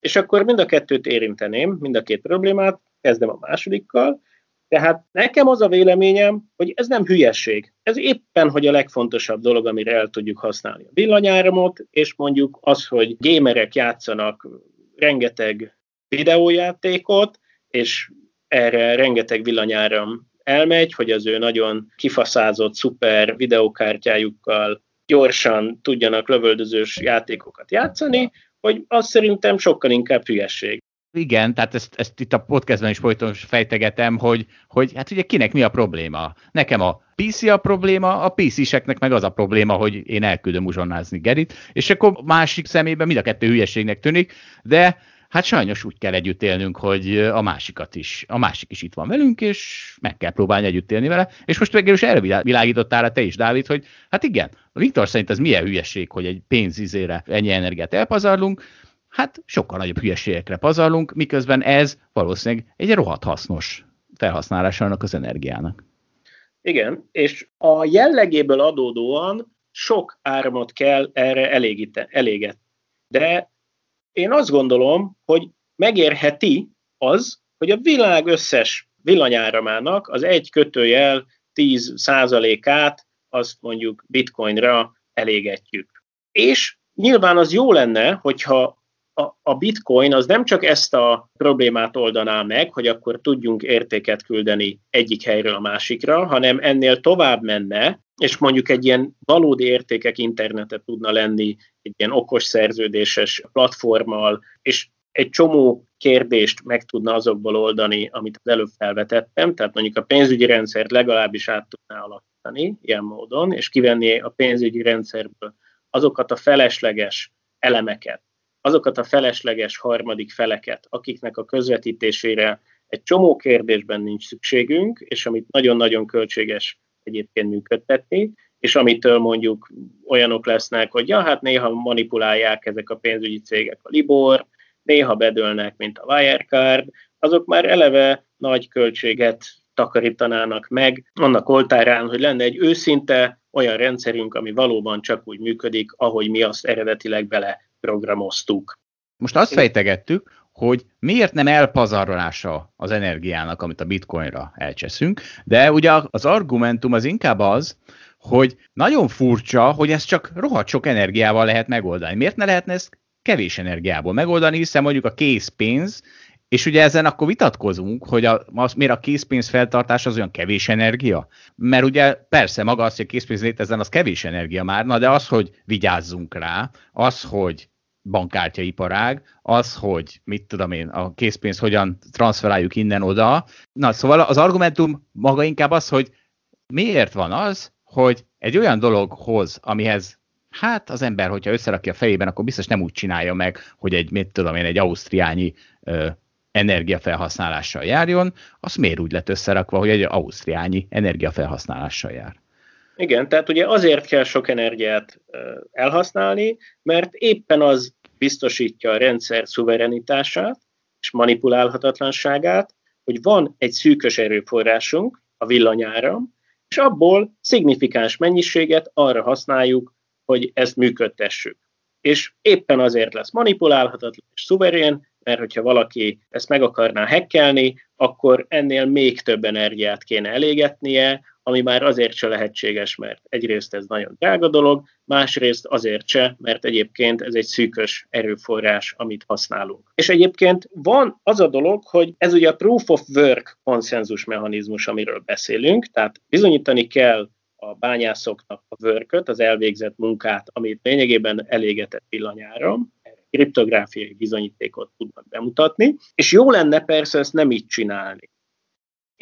Speaker 3: És akkor mind a kettőt érinteném, mind a két problémát, kezdem a másodikkal. Tehát nekem az a véleményem, hogy ez nem hülyeség. Ez éppen, hogy a legfontosabb dolog, amire el tudjuk használni a villanyáramot, és mondjuk az, hogy gémerek játszanak rengeteg videójátékot, és erre rengeteg villanyáram elmegy, hogy az ő nagyon kifaszázott, szuper videokártyájukkal gyorsan tudjanak lövöldözős játékokat játszani, hogy az szerintem sokkal inkább hülyesség.
Speaker 2: Igen, tehát ezt, ezt itt a podcastben is folyton fejtegetem, hogy, hogy hát ugye kinek mi a probléma. Nekem a PC a probléma, a PC-seknek meg az a probléma, hogy én elküldöm uzsonnázni Gerit, és akkor másik szemében mind a kettő hülyeségnek tűnik, de hát sajnos úgy kell együtt élnünk, hogy a másikat is, a másik is itt van velünk, és meg kell próbálni együtt élni vele. És most végül is erre világítottál te is, Dávid, hogy hát igen, Viktor szerint ez milyen hülyeség, hogy egy pénzizére ennyi energiát elpazarlunk, hát sokkal nagyobb hülyeségekre pazarlunk, miközben ez valószínűleg egy rohadt hasznos felhasználása annak az energiának.
Speaker 3: Igen, és a jellegéből adódóan sok áramot kell erre elégíte, eléget. De én azt gondolom, hogy megérheti az, hogy a világ összes villanyáramának az egy kötőjel 10 százalékát azt mondjuk bitcoinra elégetjük. És nyilván az jó lenne, hogyha a, a bitcoin az nem csak ezt a problémát oldaná meg, hogy akkor tudjunk értéket küldeni egyik helyről a másikra, hanem ennél tovább menne, és mondjuk egy ilyen valódi értékek internetet tudna lenni, egy ilyen okos szerződéses platformmal, és egy csomó kérdést meg tudna azokból oldani, amit az előbb felvetettem, tehát mondjuk a pénzügyi rendszert legalábbis át tudná alakítani ilyen módon, és kivenni a pénzügyi rendszerből azokat a felesleges elemeket, azokat a felesleges harmadik feleket, akiknek a közvetítésére egy csomó kérdésben nincs szükségünk, és amit nagyon-nagyon költséges egyébként működtetni, és amitől mondjuk olyanok lesznek, hogy ja, hát néha manipulálják ezek a pénzügyi cégek a Libor, néha bedőlnek, mint a Wirecard, azok már eleve nagy költséget takarítanának meg annak oltárán, hogy lenne egy őszinte olyan rendszerünk, ami valóban csak úgy működik, ahogy mi azt eredetileg bele programoztuk.
Speaker 2: Most azt fejtegettük, hogy miért nem elpazarolása az energiának, amit a bitcoinra elcseszünk, de ugye az argumentum az inkább az, hogy nagyon furcsa, hogy ezt csak rohadt sok energiával lehet megoldani. Miért ne lehetne ezt kevés energiából megoldani, hiszen mondjuk a készpénz, és ugye ezen akkor vitatkozunk, hogy a, az, miért a készpénz feltartás az olyan kevés energia? Mert ugye persze maga az, hogy a készpénz létezzen, az kevés energia már, na de az, hogy vigyázzunk rá, az, hogy bankkártyaiparág, az, hogy mit tudom én, a készpénzt hogyan transferáljuk innen-oda. Na, szóval az argumentum maga inkább az, hogy miért van az, hogy egy olyan dologhoz, amihez hát az ember, hogyha összerakja a fejében, akkor biztos nem úgy csinálja meg, hogy egy, mit tudom én, egy ausztriányi ö, energiafelhasználással járjon, az miért úgy lett összerakva, hogy egy ausztriányi energiafelhasználással jár.
Speaker 3: Igen, tehát ugye azért kell sok energiát elhasználni, mert éppen az biztosítja a rendszer szuverenitását és manipulálhatatlanságát, hogy van egy szűkös erőforrásunk, a villanyáram, és abból szignifikáns mennyiséget arra használjuk, hogy ezt működtessük. És éppen azért lesz manipulálhatatlan és szuverén, mert hogyha valaki ezt meg akarná hekkelni, akkor ennél még több energiát kéne elégetnie, ami már azért se lehetséges, mert egyrészt ez nagyon drága dolog, másrészt azért se, mert egyébként ez egy szűkös erőforrás, amit használunk. És egyébként van az a dolog, hogy ez ugye a proof of work konszenzus mechanizmus, amiről beszélünk, tehát bizonyítani kell a bányászoknak a work az elvégzett munkát, amit lényegében elégetett villanyáram, kriptográfiai bizonyítékot tudnak bemutatni, és jó lenne persze ezt nem így csinálni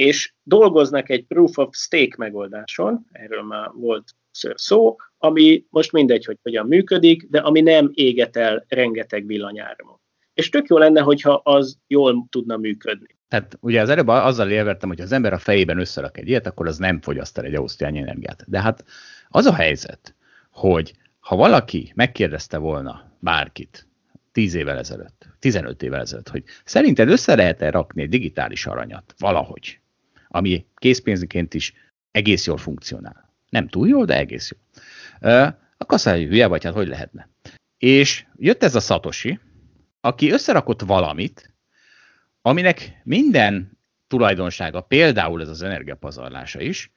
Speaker 3: és dolgoznak egy proof of stake megoldáson, erről már volt szó, ami most mindegy, hogy hogyan működik, de ami nem éget el rengeteg villanyáramot. És tök jó lenne, hogyha az jól tudna működni.
Speaker 2: Tehát ugye az előbb azzal érvettem, hogy az ember a fejében összerak egy ilyet, akkor az nem fogyaszt el egy ausztriányi energiát. De hát az a helyzet, hogy ha valaki megkérdezte volna bárkit 10 évvel ezelőtt, 15 évvel ezelőtt, hogy szerinted össze lehet-e rakni egy digitális aranyat valahogy, ami készpénzként is egész jól funkcionál. Nem túl jól, de egész jól. Mondja, hogy hülye vagy, hát hogy lehetne. És jött ez a Satoshi, aki összerakott valamit, aminek minden tulajdonsága, például ez az energiapazarlása is,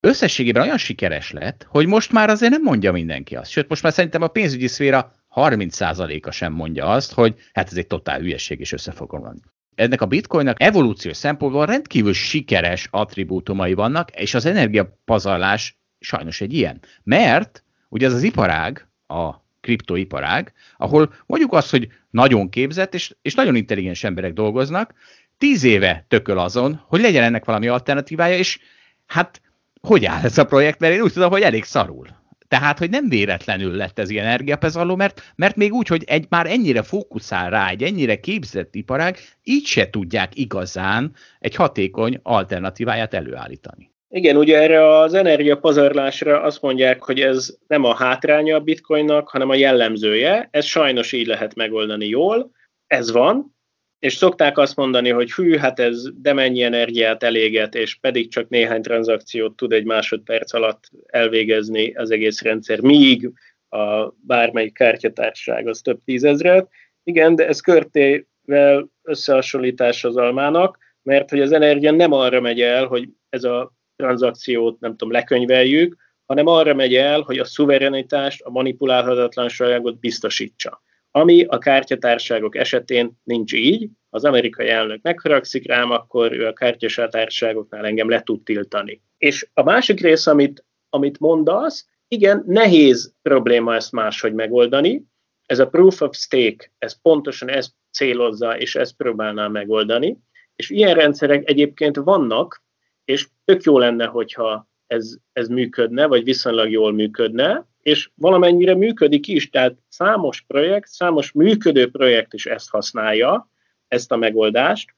Speaker 2: összességében olyan sikeres lett, hogy most már azért nem mondja mindenki azt. Sőt, most már szerintem a pénzügyi szféra 30%-a sem mondja azt, hogy hát ez egy totál hülyeség és össze fog romlani. Ennek a bitcoinnak evolúciós szempontból rendkívül sikeres attribútumai vannak, és az energiapazarlás sajnos egy ilyen. Mert ugye ez az iparág, a kriptoiparág, ahol mondjuk azt, hogy nagyon képzett és, és nagyon intelligens emberek dolgoznak, tíz éve tököl azon, hogy legyen ennek valami alternatívája, és hát hogy áll ez a projekt, mert én úgy tudom, hogy elég szarul. Tehát, hogy nem véletlenül lett ez ilyen energiapezalló, mert, mert még úgy, hogy egy már ennyire fókuszál rá, egy ennyire képzett iparág, így se tudják igazán egy hatékony alternatíváját előállítani.
Speaker 3: Igen, ugye erre az energiapazarlásra azt mondják, hogy ez nem a hátránya a bitcoinnak, hanem a jellemzője. Ez sajnos így lehet megoldani jól. Ez van, és szokták azt mondani, hogy hű, hát ez de mennyi energiát eléget, és pedig csak néhány tranzakciót tud egy másodperc alatt elvégezni az egész rendszer, míg a bármelyik kártyatárság az több tízezret. Igen, de ez körtével összehasonlítás az almának, mert hogy az energia nem arra megy el, hogy ez a tranzakciót, nem tudom, lekönyveljük, hanem arra megy el, hogy a szuverenitást, a manipulálhatatlanságot biztosítsa ami a kártyatárságok esetén nincs így. Az amerikai elnök megharagszik rám, akkor ő a kártyatárságoknál engem le tud tiltani. És a másik rész, amit, amit mondasz, igen, nehéz probléma ezt máshogy megoldani. Ez a proof of stake, ez pontosan ezt célozza, és ezt próbálná megoldani. És ilyen rendszerek egyébként vannak, és tök jó lenne, hogyha ez, ez működne, vagy viszonylag jól működne, és valamennyire működik is, tehát számos projekt, számos működő projekt is ezt használja, ezt a megoldást,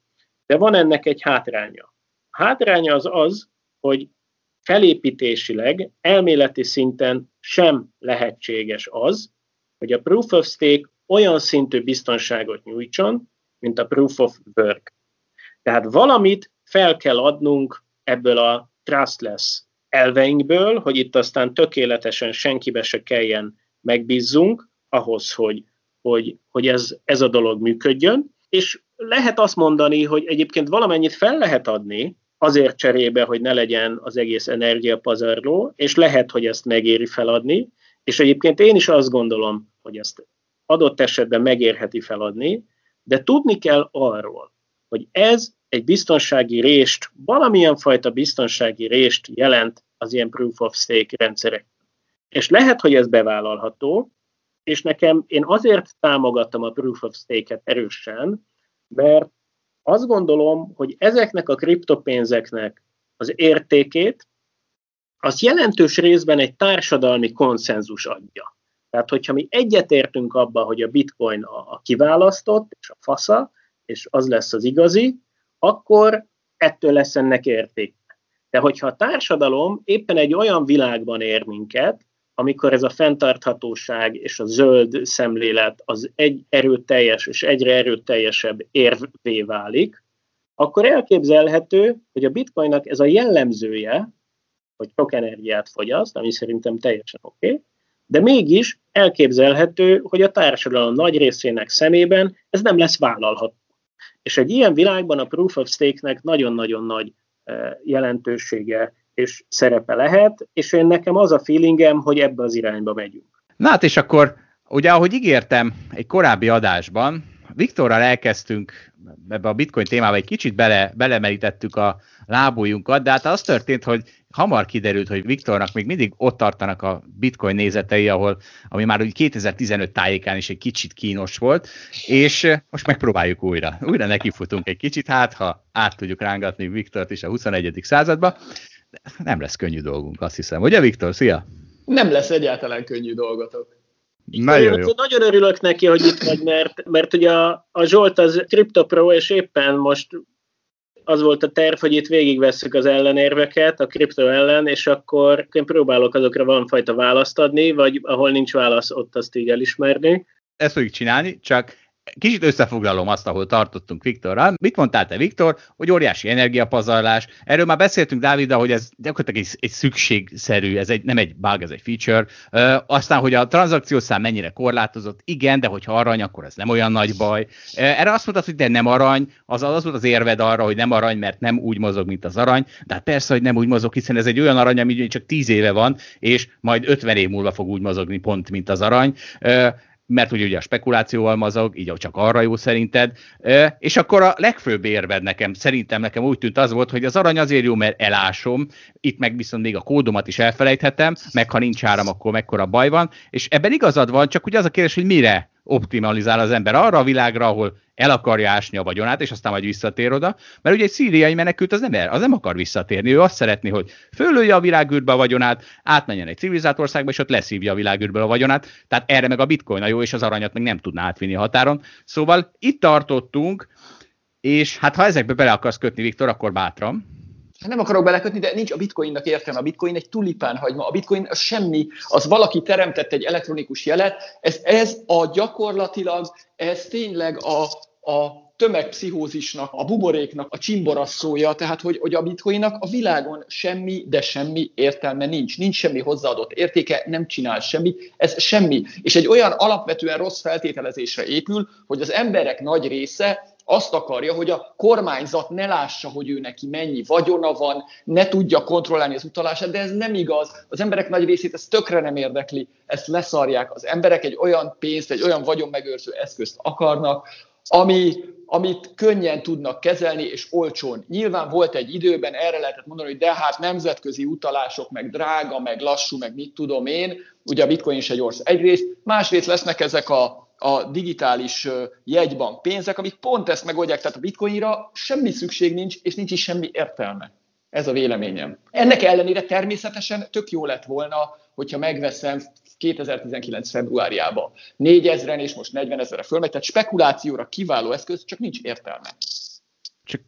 Speaker 3: de van ennek egy hátránya. A hátránya az az, hogy felépítésileg, elméleti szinten sem lehetséges az, hogy a proof of stake olyan szintű biztonságot nyújtson, mint a proof of work. Tehát valamit fel kell adnunk ebből a trustless elveinkből, hogy itt aztán tökéletesen senkibe se kelljen megbízzunk ahhoz, hogy, hogy, hogy ez, ez a dolog működjön. És lehet azt mondani, hogy egyébként valamennyit fel lehet adni, azért cserébe, hogy ne legyen az egész energiapazarló, és lehet, hogy ezt megéri feladni, és egyébként én is azt gondolom, hogy ezt adott esetben megérheti feladni, de tudni kell arról, hogy ez egy biztonsági rést, valamilyen fajta biztonsági rést jelent az ilyen proof of stake rendszerek. És lehet, hogy ez bevállalható, és nekem én azért támogattam a proof of stake-et erősen, mert azt gondolom, hogy ezeknek a kriptopénzeknek az értékét, az jelentős részben egy társadalmi konszenzus adja. Tehát, hogyha mi egyetértünk abba, hogy a bitcoin a, kiválasztott, és a fasza, és az lesz az igazi, akkor ettől lesz ennek érték. De hogyha a társadalom éppen egy olyan világban ér minket, amikor ez a fenntarthatóság és a zöld szemlélet az egy erőteljes és egyre erőteljesebb érvé válik, akkor elképzelhető, hogy a bitcoinnak ez a jellemzője, hogy sok energiát fogyaszt, ami szerintem teljesen oké, okay, de mégis elképzelhető, hogy a társadalom nagy részének szemében ez nem lesz vállalható. És egy ilyen világban a proof of stake-nek nagyon-nagyon nagy jelentősége és szerepe lehet, és én nekem az a feelingem, hogy ebbe az irányba megyünk.
Speaker 2: Na hát és akkor, ugye ahogy ígértem egy korábbi adásban, Viktorral elkezdtünk ebbe a bitcoin témába egy kicsit bele, belemerítettük a lábújunkat, de hát az történt, hogy hamar kiderült, hogy Viktornak még mindig ott tartanak a bitcoin nézetei, ahol, ami már úgy 2015 tájékán is egy kicsit kínos volt, és most megpróbáljuk újra. Újra nekifutunk egy kicsit, hát ha át tudjuk rángatni Viktort is a 21. századba. Nem lesz könnyű dolgunk, azt hiszem. Ugye, Viktor? Szia!
Speaker 4: Nem lesz egyáltalán könnyű dolgotok.
Speaker 3: Nagyon jó. Nagyon örülök neki, hogy itt vagy, mert, mert ugye a, a Zsolt az CryptoPro, és éppen most az volt a terv, hogy itt végigvesszük az ellenérveket a kripto ellen, és akkor én próbálok azokra valamifajta választ adni, vagy ahol nincs válasz, ott azt így elismerni.
Speaker 2: Ezt fogjuk csinálni, csak Kicsit összefoglalom azt, ahol tartottunk Viktorral. Mit mondtál te, Viktor, hogy óriási energiapazarlás? Erről már beszéltünk Dáviddal, hogy ez gyakorlatilag egy, egy szükségszerű, ez egy, nem egy bug, ez egy feature. Ö, aztán, hogy a tranzakciószám mennyire korlátozott, igen, de hogyha arany, akkor ez nem olyan nagy baj. Erre azt mondtad, hogy de nem arany, az, az volt az érved arra, hogy nem arany, mert nem úgy mozog, mint az arany. De hát persze, hogy nem úgy mozog, hiszen ez egy olyan arany, ami csak 10 éve van, és majd 50 év múlva fog úgy mozogni pont, mint az arany. Ö, mert hogy ugye a spekulációval mazog, így csak arra jó szerinted, és akkor a legfőbb érved nekem, szerintem nekem úgy tűnt az volt, hogy az arany azért jó, mert elásom, itt meg viszont még a kódomat is elfelejthetem, meg ha nincs áram, akkor mekkora baj van, és ebben igazad van, csak ugye az a kérdés, hogy mire optimalizál az ember? Arra a világra, ahol el akarja ásni a vagyonát, és aztán majd visszatér oda, mert ugye egy szíriai menekült az nem, az nem akar visszatérni, ő azt szeretné, hogy fölölje a világűrbe a vagyonát, átmenjen egy civilizált országba, és ott leszívja a világűrből a vagyonát, tehát erre meg a bitcoin a jó, és az aranyat meg nem tudná átvinni a határon. Szóval itt tartottunk, és hát ha ezekbe bele akarsz kötni, Viktor, akkor bátran.
Speaker 4: Hát nem akarok belekötni, de nincs a bitcoinnak értelme. A bitcoin egy tulipánhagyma. A bitcoin az semmi, az valaki teremtett egy elektronikus jelet. Ez, ez a gyakorlatilag, ez tényleg a, a tömegpszichózisnak, a buboréknak a csimborasszója, tehát hogy, hogy a bitcoinnak a világon semmi, de semmi értelme nincs. Nincs semmi hozzáadott értéke, nem csinál semmi, ez semmi. És egy olyan alapvetően rossz feltételezésre épül, hogy az emberek nagy része azt akarja, hogy a kormányzat ne lássa, hogy ő neki mennyi vagyona van, ne tudja kontrollálni az utalását, de ez nem igaz. Az emberek nagy részét ez tökre nem érdekli, ezt leszarják. Az emberek egy olyan pénzt, egy olyan vagyonmegőrző eszközt akarnak, ami, amit könnyen tudnak kezelni, és olcsón. Nyilván volt egy időben, erre lehetett mondani, hogy de hát nemzetközi utalások, meg drága, meg lassú, meg mit tudom én, ugye a bitcoin is egy ország. Egyrészt, másrészt lesznek ezek a a digitális jegybank pénzek, amik pont ezt megoldják, tehát a bitcoinra semmi szükség nincs, és nincs is semmi értelme. Ez a véleményem. Ennek ellenére természetesen tök jó lett volna, hogyha megveszem 2019. februárjában 4000-en és most 40 ezerre fölmegy, tehát spekulációra kiváló eszköz, csak nincs értelme
Speaker 2: csak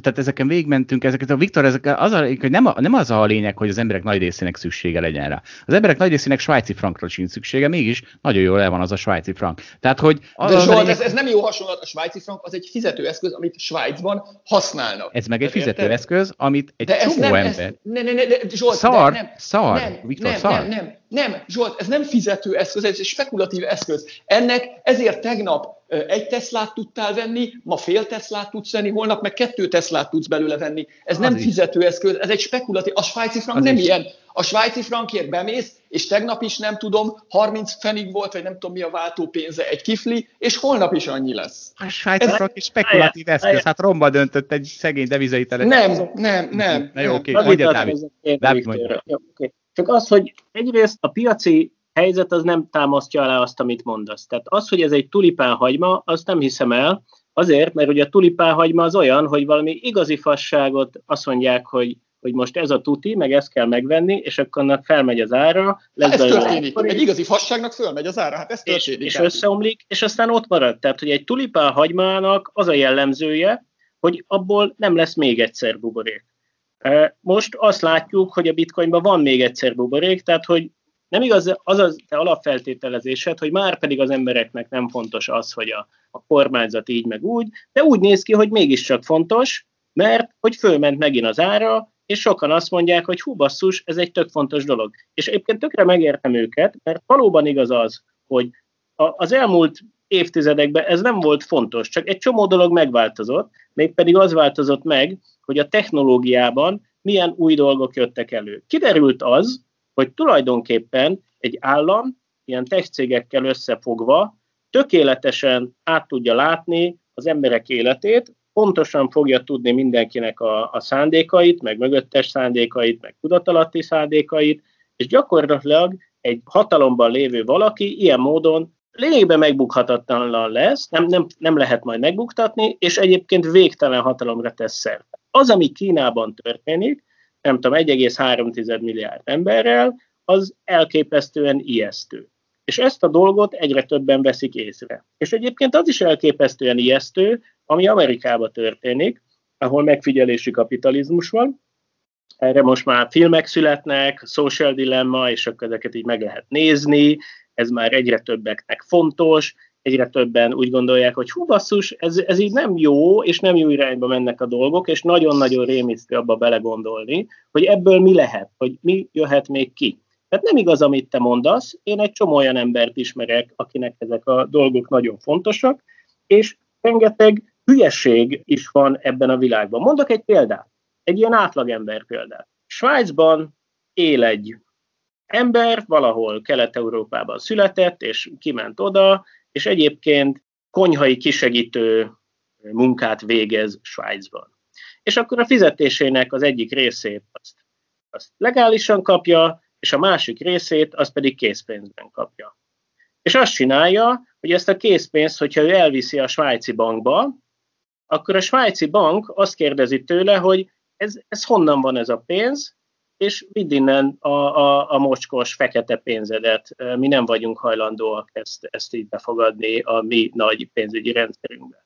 Speaker 2: tehát ezeken végigmentünk, ezeket a Viktor, ezek az a, hogy nem, a, nem az a lényeg, hogy az emberek nagy részének szüksége legyen rá. Az emberek nagy részének svájci frankra sincs szüksége, mégis nagyon jól el van az a svájci frank. Tehát, hogy
Speaker 4: az De az Zsolt, lényeg... ez, ez, nem jó hasonlat, a svájci frank az egy fizetőeszköz, amit Svájcban használnak.
Speaker 2: Ez meg egy fizetőeszköz, amit egy De csomó nem, ember... Ez,
Speaker 4: ne, ne, ne, ne, Zsolt,
Speaker 2: szar,
Speaker 4: nem,
Speaker 2: szar,
Speaker 4: nem,
Speaker 2: Viktor,
Speaker 4: nem,
Speaker 2: szar.
Speaker 4: Nem, nem, nem, Zsolt, ez nem fizető eszköz, ez egy spekulatív eszköz. Ennek ezért tegnap egy Teslát tudtál venni, ma fél Teslát tudsz venni, holnap meg kettő Teslát tudsz belőle venni. Ez az nem is. fizetőeszköz, ez egy spekulatív. A svájci frank az nem is. ilyen. A svájci frankért bemész, és tegnap is nem tudom, 30 fenig volt, vagy nem tudom mi a váltó pénze egy kifli, és holnap is annyi lesz.
Speaker 2: A svájci ez frank egy spekulatív eszköz, hát romba döntött egy szegény devizait
Speaker 4: Nem, nem, nem.
Speaker 2: Na jó, oké, mondja Dávid. Dávid mondja.
Speaker 3: Csak az, hogy egyrészt a piaci helyzet az nem támasztja alá azt, amit mondasz. Tehát az, hogy ez egy tulipánhagyma, azt nem hiszem el, azért, mert ugye a tulipánhagyma az olyan, hogy valami igazi fasságot azt mondják, hogy hogy most ez a tuti, meg ezt kell megvenni, és akkor annak felmegy az ára.
Speaker 4: Lesz ez történik. Egy igazi fasságnak fölmegy az ára, hát ez történik.
Speaker 3: És, és összeomlik, és aztán ott marad. Tehát, hogy egy tulipán hagymának az a jellemzője, hogy abból nem lesz még egyszer buborék. Most azt látjuk, hogy a bitcoinban van még egyszer buborék, tehát hogy nem igaz az a te alapfeltételezésed, hogy már pedig az embereknek nem fontos az, hogy a, a kormányzat így meg úgy, de úgy néz ki, hogy mégiscsak fontos, mert hogy fölment megint az ára, és sokan azt mondják, hogy hú basszus, ez egy tök fontos dolog. És egyébként tökre megértem őket, mert valóban igaz az, hogy a, az elmúlt évtizedekben ez nem volt fontos, csak egy csomó dolog megváltozott, mégpedig az változott meg, hogy a technológiában milyen új dolgok jöttek elő. Kiderült az, hogy tulajdonképpen egy állam ilyen tech cégekkel összefogva tökéletesen át tudja látni az emberek életét, pontosan fogja tudni mindenkinek a, a szándékait, meg mögöttes szándékait, meg tudatalatti szándékait, és gyakorlatilag egy hatalomban lévő valaki ilyen módon lényegben megbukhatatlan lesz, nem, nem, nem lehet majd megbuktatni, és egyébként végtelen hatalomra tesz szert. Az, ami Kínában történik, nem tudom, 1,3 milliárd emberrel, az elképesztően ijesztő. És ezt a dolgot egyre többen veszik észre. És egyébként az is elképesztően ijesztő, ami Amerikában történik, ahol megfigyelési kapitalizmus van. Erre most már filmek születnek, social dilemma, és akkor ezeket így meg lehet nézni, ez már egyre többeknek fontos, egyre többen úgy gondolják, hogy hú basszus, ez, ez így nem jó, és nem jó irányba mennek a dolgok, és nagyon-nagyon rémisztő abba belegondolni, hogy ebből mi lehet, hogy mi jöhet még ki. Tehát nem igaz, amit te mondasz, én egy csomó olyan embert ismerek, akinek ezek a dolgok nagyon fontosak, és rengeteg hülyeség is van ebben a világban. Mondok egy példát, egy ilyen átlagember példát. Svájcban él egy ember valahol Kelet-Európában született, és kiment oda, és egyébként konyhai kisegítő munkát végez Svájcban. És akkor a fizetésének az egyik részét azt, azt legálisan kapja, és a másik részét azt pedig készpénzben kapja. És azt csinálja, hogy ezt a készpénzt, hogyha ő elviszi a svájci bankba, akkor a svájci bank azt kérdezi tőle, hogy ez, ez honnan van ez a pénz, és vidd innen a, a, a mocskos, fekete pénzedet. Mi nem vagyunk hajlandóak ezt, ezt így befogadni a mi nagy pénzügyi rendszerünkben.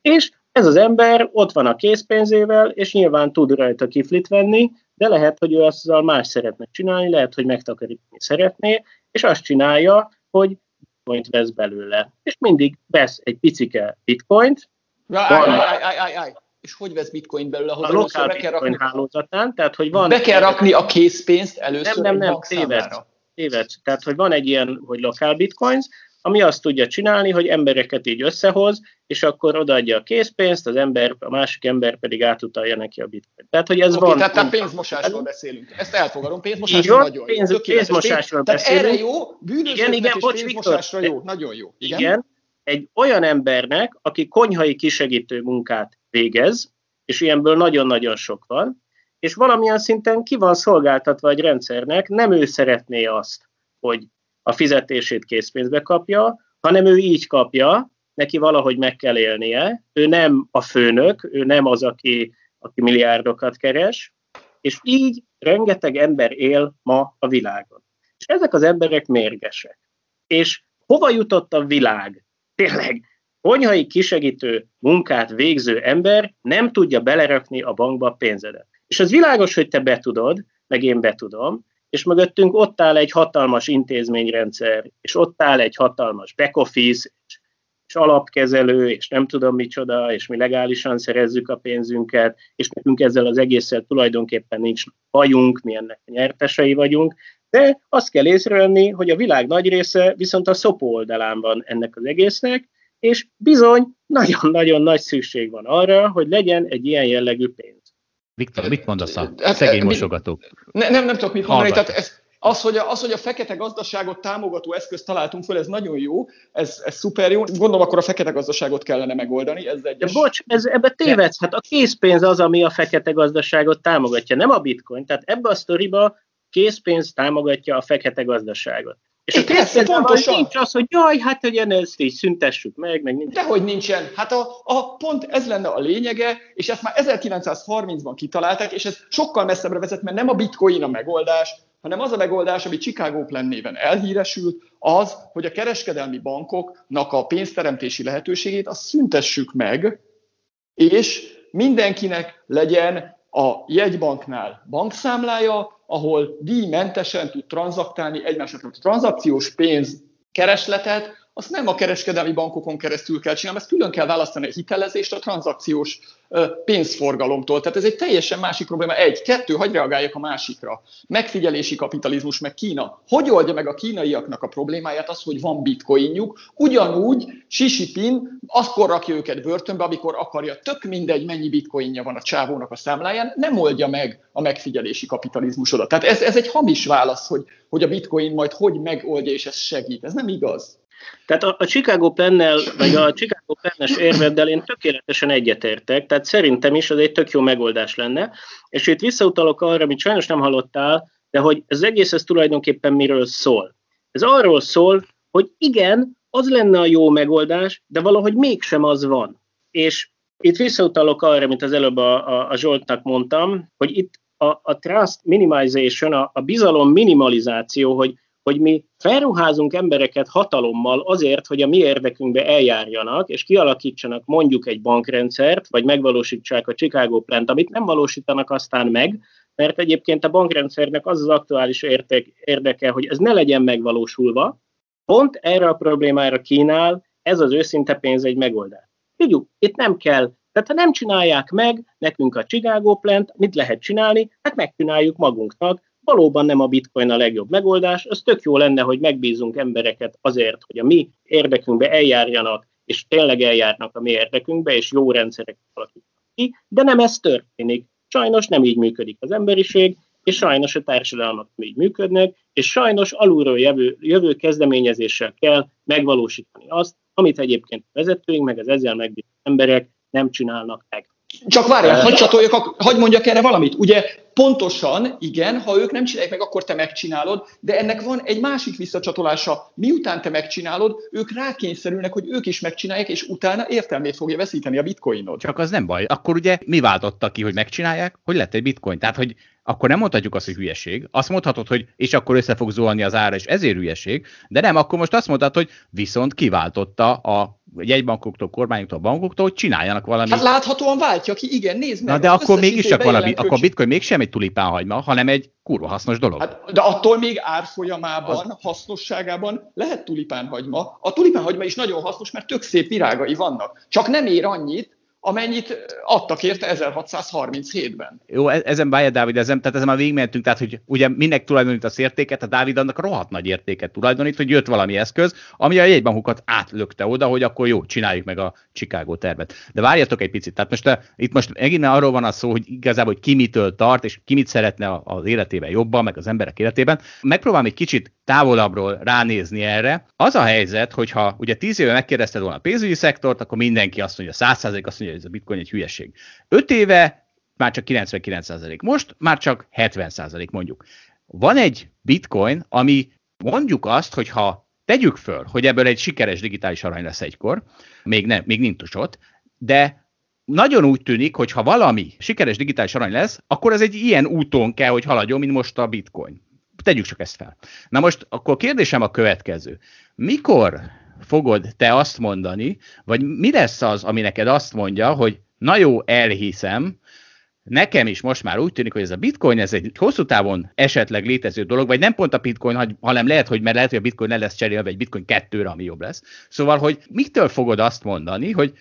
Speaker 3: És ez az ember ott van a készpénzével, és nyilván tud rajta kiflit venni, de lehet, hogy ő azzal más szeretne csinálni, lehet, hogy megtakarítani szeretné, és azt csinálja, hogy bitcoint vesz belőle. És mindig vesz egy picike bitcoint.
Speaker 4: Állj, állj, állj, állj és hogy vesz bitcoin belőle?
Speaker 3: A lokál be kell rakni, hálózatán, tehát hogy van...
Speaker 4: Be kell rakni a készpénzt először
Speaker 3: Nem, nem, nem, tévedsz, tévedsz. Tehát, hogy van egy ilyen, hogy lokál bitcoins, ami azt tudja csinálni, hogy embereket így összehoz, és akkor odaadja a készpénzt, az ember, a másik ember pedig átutalja neki a bitcoin. Tehát, hogy ez
Speaker 4: okay,
Speaker 3: van.
Speaker 4: Tehát, tehát pénzmosásról beszélünk. Ezt elfogadom, pénzmosásról van, nagyon pénz, jó.
Speaker 3: Pénzmosásról
Speaker 4: tehát
Speaker 3: beszélünk.
Speaker 4: erre jó, igen, igen, bocs, pénzmosásra jó, nagyon jó.
Speaker 3: Igen? igen, egy olyan embernek, aki konyhai kisegítő munkát végez, és ilyenből nagyon-nagyon sok van, és valamilyen szinten ki van szolgáltatva egy rendszernek, nem ő szeretné azt, hogy a fizetését készpénzbe kapja, hanem ő így kapja, neki valahogy meg kell élnie, ő nem a főnök, ő nem az, aki, aki milliárdokat keres, és így rengeteg ember él ma a világon. És ezek az emberek mérgesek. És hova jutott a világ? Tényleg, konyhai kisegítő munkát végző ember nem tudja belerakni a bankba a pénzedet. És az világos, hogy te betudod, meg én betudom, és mögöttünk ott áll egy hatalmas intézményrendszer, és ott áll egy hatalmas back office, és, és alapkezelő, és nem tudom micsoda, és mi legálisan szerezzük a pénzünket, és nekünk ezzel az egésszel tulajdonképpen nincs bajunk, mi ennek a nyertesei vagyunk, de azt kell észrevenni, hogy a világ nagy része viszont a szopó oldalán van ennek az egésznek, és bizony nagyon-nagyon nagy szükség van arra, hogy legyen egy ilyen jellegű pénz.
Speaker 2: Viktor, mit mondasz a hát, szegény mosogatók?
Speaker 4: Ne, nem, nem tudok mit mondani. Tehát ez, az hogy, a, az, hogy a fekete gazdaságot támogató eszközt találtunk föl, ez nagyon jó, ez, ez szuper jó. Gondolom, akkor a fekete gazdaságot kellene megoldani. Ez egy.
Speaker 3: De bocs, ez, ebbe tévedsz. Hát a készpénz az, ami a fekete gazdaságot támogatja, nem a bitcoin. Tehát ebbe a sztoriba készpénz támogatja a fekete gazdaságot. És a persze, pontosan. nincs az, hogy jaj, hát hogy ezt így szüntessük meg, meg nincs.
Speaker 4: Dehogy nincsen. Hát a, a, pont ez lenne a lényege, és ezt már 1930-ban kitalálták, és ez sokkal messzebbre vezet, mert nem a bitcoin a megoldás, hanem az a megoldás, ami Chicago Plan néven elhíresült, az, hogy a kereskedelmi bankoknak a pénzteremtési lehetőségét azt szüntessük meg, és mindenkinek legyen a jegybanknál bankszámlája, ahol díjmentesen tud tranzaktálni egymásnak a tranzakciós pénz keresletet, azt nem a kereskedelmi bankokon keresztül kell csinálni, ezt külön kell választani a hitelezést a tranzakciós pénzforgalomtól. Tehát ez egy teljesen másik probléma. Egy, kettő, hagyj reagáljak a másikra. Megfigyelési kapitalizmus, meg Kína. Hogy oldja meg a kínaiaknak a problémáját az, hogy van bitcoinjuk? Ugyanúgy Xi Jinping akkor rakja őket börtönbe, amikor akarja, tök mindegy, mennyi bitcoinja van a csávónak a számláján, nem oldja meg a megfigyelési kapitalizmusodat. Tehát ez, ez egy hamis válasz, hogy, hogy a bitcoin majd hogy megoldja, és ez segít. Ez nem igaz.
Speaker 3: Tehát a, a Chicago Pennel, vagy a Chicago Pennes érveddel én tökéletesen egyetértek, tehát szerintem is az egy tök jó megoldás lenne, és itt visszautalok arra, amit sajnos nem hallottál, de hogy az egész ez tulajdonképpen miről szól. Ez arról szól, hogy igen, az lenne a jó megoldás, de valahogy mégsem az van. És itt visszautalok arra, mint az előbb a, a, a Zsoltnak mondtam, hogy itt a, a trust minimization, a, a bizalom minimalizáció, hogy hogy mi felruházunk embereket hatalommal azért, hogy a mi érdekünkbe eljárjanak, és kialakítsanak mondjuk egy bankrendszert, vagy megvalósítsák a Chicago plant, amit nem valósítanak aztán meg, mert egyébként a bankrendszernek az az aktuális érték, érdeke, hogy ez ne legyen megvalósulva, pont erre a problémára kínál ez az őszinte pénz egy megoldás. Tudjuk, itt nem kell, tehát ha nem csinálják meg nekünk a Chicago plant, mit lehet csinálni? Hát megcsináljuk magunknak, valóban nem a bitcoin a legjobb megoldás, az tök jó lenne, hogy megbízunk embereket azért, hogy a mi érdekünkbe eljárjanak, és tényleg eljárnak a mi érdekünkbe, és jó rendszerek alakítanak ki, de nem ez történik. Sajnos nem így működik az emberiség, és sajnos a társadalmak így működnek, és sajnos alulról jövő, jövő kezdeményezéssel kell megvalósítani azt, amit egyébként a vezetőink, meg az ezzel megbízó emberek nem csinálnak meg.
Speaker 4: Csak várjál, hagyd csatoljak, hagyd mondjak erre valamit. Ugye pontosan, igen, ha ők nem csinálják meg, akkor te megcsinálod, de ennek van egy másik visszacsatolása. Miután te megcsinálod, ők rákényszerülnek, hogy ők is megcsinálják, és utána értelmét fogja veszíteni a bitcoinod.
Speaker 2: Csak az nem baj. Akkor ugye mi váltotta ki, hogy megcsinálják, hogy lett egy bitcoin. Tehát, hogy akkor nem mondhatjuk azt, hogy hülyeség. Azt mondhatod, hogy és akkor össze fog zuhanni az ára, és ezért hülyeség, de nem, akkor most azt mondhatod, hogy viszont kiváltotta a jegybankoktól, kormányoktól, bankoktól, hogy csináljanak valamit.
Speaker 4: Hát láthatóan váltja ki, igen, nézd meg.
Speaker 2: Na de akkor mégis csak valami, akkor a bitcoin mégsem egy tulipánhagyma, hanem egy kurva hasznos dolog.
Speaker 4: Hát, de attól még árfolyamában, az... hasznosságában lehet tulipánhagyma. A tulipánhagyma is nagyon hasznos, mert tök szép virágai vannak. Csak nem ér annyit, amennyit adtak érte 1637-ben.
Speaker 2: Jó, e- ezen bájja Dávid, ezen, tehát ezen már végigmentünk, tehát hogy ugye minek tulajdonít az értéket, a Dávid annak rohadt nagy értéket tulajdonít, hogy jött valami eszköz, ami a jegybankokat átlökte oda, hogy akkor jó, csináljuk meg a Chicago tervet. De várjatok egy picit, tehát most a, itt most megint arról van a szó, hogy igazából hogy ki mitől tart, és ki mit szeretne az életében jobban, meg az emberek életében. Megpróbálom egy kicsit távolabbról ránézni erre. Az a helyzet, hogyha ugye tíz éve megkérdezted volna a pénzügyi szektort, akkor mindenki azt mondja, 100% azt mondja, hogy ez a bitcoin egy hülyeség. Öt éve már csak 99%. Most már csak 70% mondjuk. Van egy bitcoin, ami mondjuk azt, hogy ha tegyük föl, hogy ebből egy sikeres digitális arany lesz egykor, még, nem, még nincs ott, de nagyon úgy tűnik, hogy ha valami sikeres digitális arany lesz, akkor ez egy ilyen úton kell, hogy haladjon, mint most a bitcoin. Tegyük csak ezt fel. Na most akkor kérdésem a következő. Mikor fogod te azt mondani, vagy mi lesz az, ami neked azt mondja, hogy na jó, elhiszem, nekem is most már úgy tűnik, hogy ez a bitcoin, ez egy hosszú távon esetleg létező dolog, vagy nem pont a bitcoin, hanem lehet, hogy mert lehet, hogy a bitcoin le lesz cserélve egy bitcoin kettőre, ami jobb lesz. Szóval, hogy mitől fogod azt mondani, hogy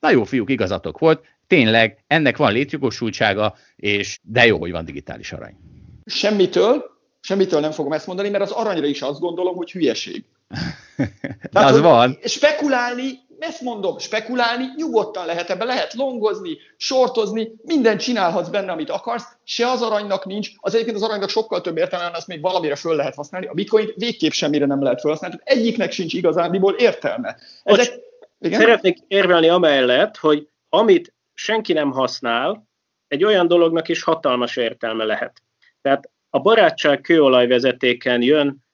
Speaker 2: na jó, fiúk, igazatok volt, tényleg ennek van létjogosultsága, és de jó, hogy van digitális arany.
Speaker 4: Semmitől, semmitől nem fogom ezt mondani, mert az aranyra is azt gondolom, hogy hülyeség.
Speaker 2: De az van.
Speaker 4: Spekulálni, ezt mondom, spekulálni nyugodtan lehet ebbe, lehet longozni, sortozni, mindent csinálhatsz benne, amit akarsz, se az aranynak nincs, az egyébként az aranynak sokkal több értelme, azt még valamire föl lehet használni, a bitcoin végképp semmire nem lehet felhasználni, egyiknek sincs igazándiból értelme.
Speaker 3: Ezek, igen? Szeretnék érvelni amellett, hogy amit senki nem használ, egy olyan dolognak is hatalmas értelme lehet. Tehát a barátság kőolajvezetéken jön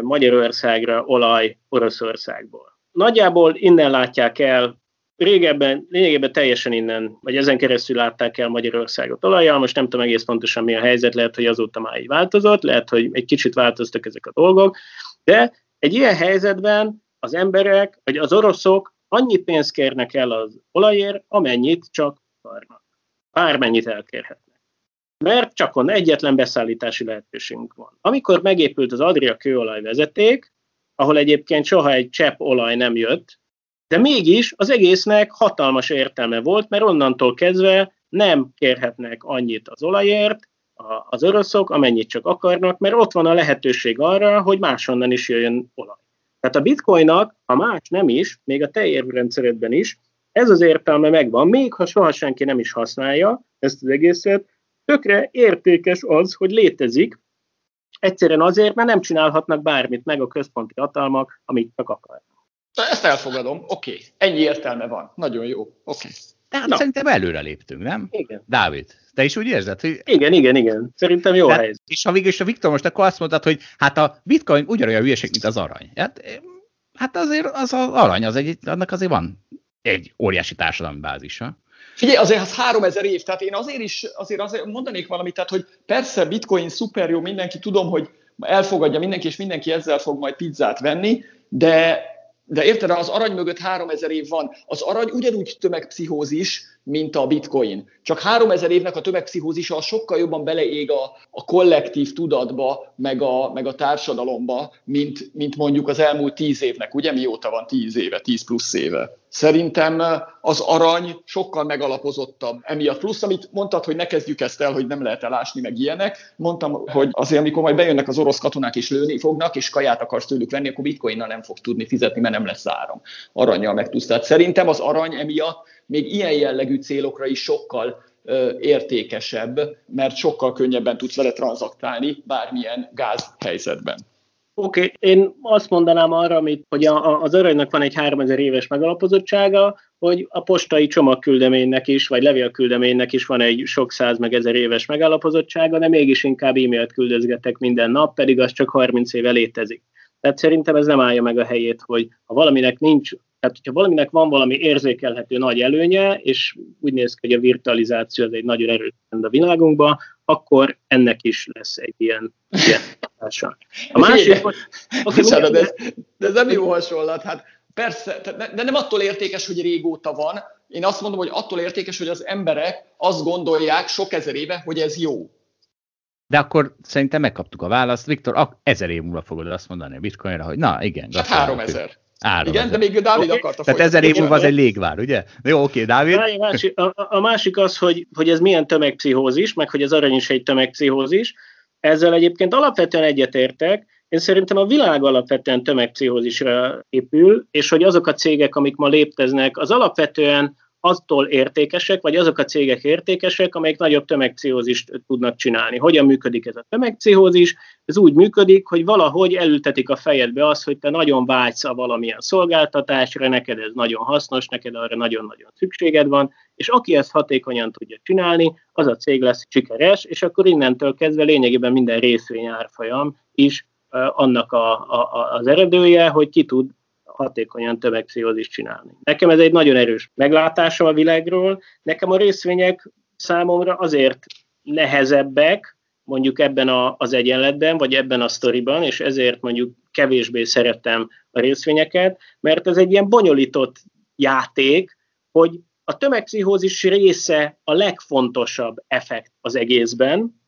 Speaker 3: Magyarországra olaj Oroszországból. Nagyjából innen látják el, régebben, lényegében teljesen innen, vagy ezen keresztül látták el Magyarországot olajjal, most nem tudom egész pontosan mi a helyzet, lehet, hogy azóta már így változott, lehet, hogy egy kicsit változtak ezek a dolgok, de egy ilyen helyzetben az emberek, vagy az oroszok annyi pénzt kérnek el az olajért, amennyit csak akarnak. Bármennyit elkérhetnek mert csak on egyetlen beszállítási lehetőségünk van. Amikor megépült az Adria kőolaj vezeték, ahol egyébként soha egy csepp olaj nem jött, de mégis az egésznek hatalmas értelme volt, mert onnantól kezdve nem kérhetnek annyit az olajért az oroszok, amennyit csak akarnak, mert ott van a lehetőség arra, hogy máshonnan is jöjjön olaj. Tehát a bitcoinnak, ha más nem is, még a te érvrendszeredben is, ez az értelme megvan, még ha soha senki nem is használja ezt az egészet, tökre értékes az, hogy létezik, egyszerűen azért, mert nem csinálhatnak bármit meg a központi hatalmak, amit csak akarnak.
Speaker 4: Ezt elfogadom, oké. Okay. Ennyi értelme van. Nagyon jó. Oké. Okay.
Speaker 2: Tehát Na. szerintem előre léptünk, nem?
Speaker 3: Igen.
Speaker 2: Dávid, te is úgy érzed?
Speaker 3: Hogy... Igen, igen, igen. Szerintem jó
Speaker 2: Tehát,
Speaker 3: helyzet.
Speaker 2: És ha végül a Viktor most akkor azt mondtad, hogy hát a bitcoin ugyanolyan hülyeség, mint az arany. Hát, hát azért az, az arany, az egy, annak azért van egy óriási társadalmi bázisa.
Speaker 4: Figyelj, azért az 3000 év, tehát én azért is azért, azért mondanék valamit, tehát hogy persze bitcoin szuper jó, mindenki tudom, hogy elfogadja mindenki, és mindenki ezzel fog majd pizzát venni, de de érted, az arany mögött 3000 év van. Az arany ugyanúgy tömegpszichózis, mint a bitcoin. Csak 3000 évnek a tömegpszichózisa sokkal jobban beleég a, a kollektív tudatba, meg a, meg a társadalomba, mint, mint mondjuk az elmúlt 10 évnek. Ugye mióta van 10 éve, 10 plusz éve? Szerintem az arany sokkal megalapozottabb emiatt. Plusz, amit mondtad, hogy ne kezdjük ezt el, hogy nem lehet elásni, meg ilyenek. Mondtam, hogy azért, amikor majd bejönnek az orosz katonák és lőni fognak, és kaját akarsz tőlük venni, akkor bitcoinnal nem fog tudni fizetni, mert nem lesz áram. Aranyjal meg tudsz. Tehát szerintem az arany emiatt még ilyen jellegű célokra is sokkal értékesebb, mert sokkal könnyebben tudsz vele tranzaktálni bármilyen gázhelyzetben.
Speaker 3: Oké, okay. én azt mondanám arra, amit, hogy a, a, az aranynak van egy 3000 éves megalapozottsága, hogy a postai csomagküldeménynek is, vagy levélküldeménynek is van egy sok száz meg ezer éves megalapozottsága, de mégis inkább e-mailt küldözgetek minden nap, pedig az csak 30 éve létezik. Tehát szerintem ez nem állja meg a helyét, hogy ha valaminek nincs, tehát hogyha valaminek van valami érzékelhető nagy előnye, és úgy néz ki, hogy a virtualizáció az egy nagyon erős a világunkban, akkor ennek is lesz egy ilyen, ilyen hatása.
Speaker 4: A másik, hogy, okay, de, ez, de ez nem jó hasonlat. Hát persze, de nem attól értékes, hogy régóta van. Én azt mondom, hogy attól értékes, hogy az emberek azt gondolják sok ezer éve, hogy ez jó.
Speaker 2: De akkor szerintem megkaptuk a választ. Viktor, ezer év múlva fogod azt mondani a bitcoinra, hogy na igen.
Speaker 4: Hát három ezer. Áron Igen, de még Dávid okay. akarta
Speaker 2: Tehát ezer év múlva az egy légvár, ugye? Jó, oké, Dávid.
Speaker 3: A másik, a, a másik az, hogy, hogy ez milyen tömegpszichózis, meg hogy az arany is egy tömegpszichózis. Ezzel egyébként alapvetően egyetértek. Én szerintem a világ alapvetően tömegpszichózisra épül, és hogy azok a cégek, amik ma lépteznek, az alapvetően attól értékesek, vagy azok a cégek értékesek, amelyek nagyobb tömegpszichózist tudnak csinálni. Hogyan működik ez a tömegpszichózis? Ez úgy működik, hogy valahogy elültetik a fejedbe azt, hogy te nagyon vágysz a valamilyen szolgáltatásra, neked ez nagyon hasznos, neked arra nagyon-nagyon szükséged van, és aki ezt hatékonyan tudja csinálni, az a cég lesz sikeres, és akkor innentől kezdve lényegében minden részvény árfolyam is annak a, a, az eredője, hogy ki tud hatékonyan tömegpszichózist csinálni. Nekem ez egy nagyon erős meglátása a világról. Nekem a részvények számomra azért nehezebbek, mondjuk ebben a, az egyenletben, vagy ebben a sztoriban, és ezért mondjuk kevésbé szeretem a részvényeket, mert ez egy ilyen bonyolított játék, hogy a tömegpszichózis része a legfontosabb effekt az egészben,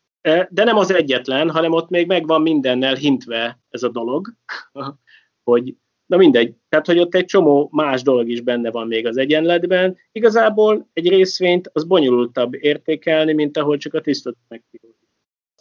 Speaker 3: de nem az egyetlen, hanem ott még megvan mindennel hintve ez a dolog, hogy Na mindegy, tehát hogy ott egy csomó más dolog is benne van még az egyenletben. Igazából egy részvényt az bonyolultabb értékelni, mint ahol csak a tisztot megfigyelni.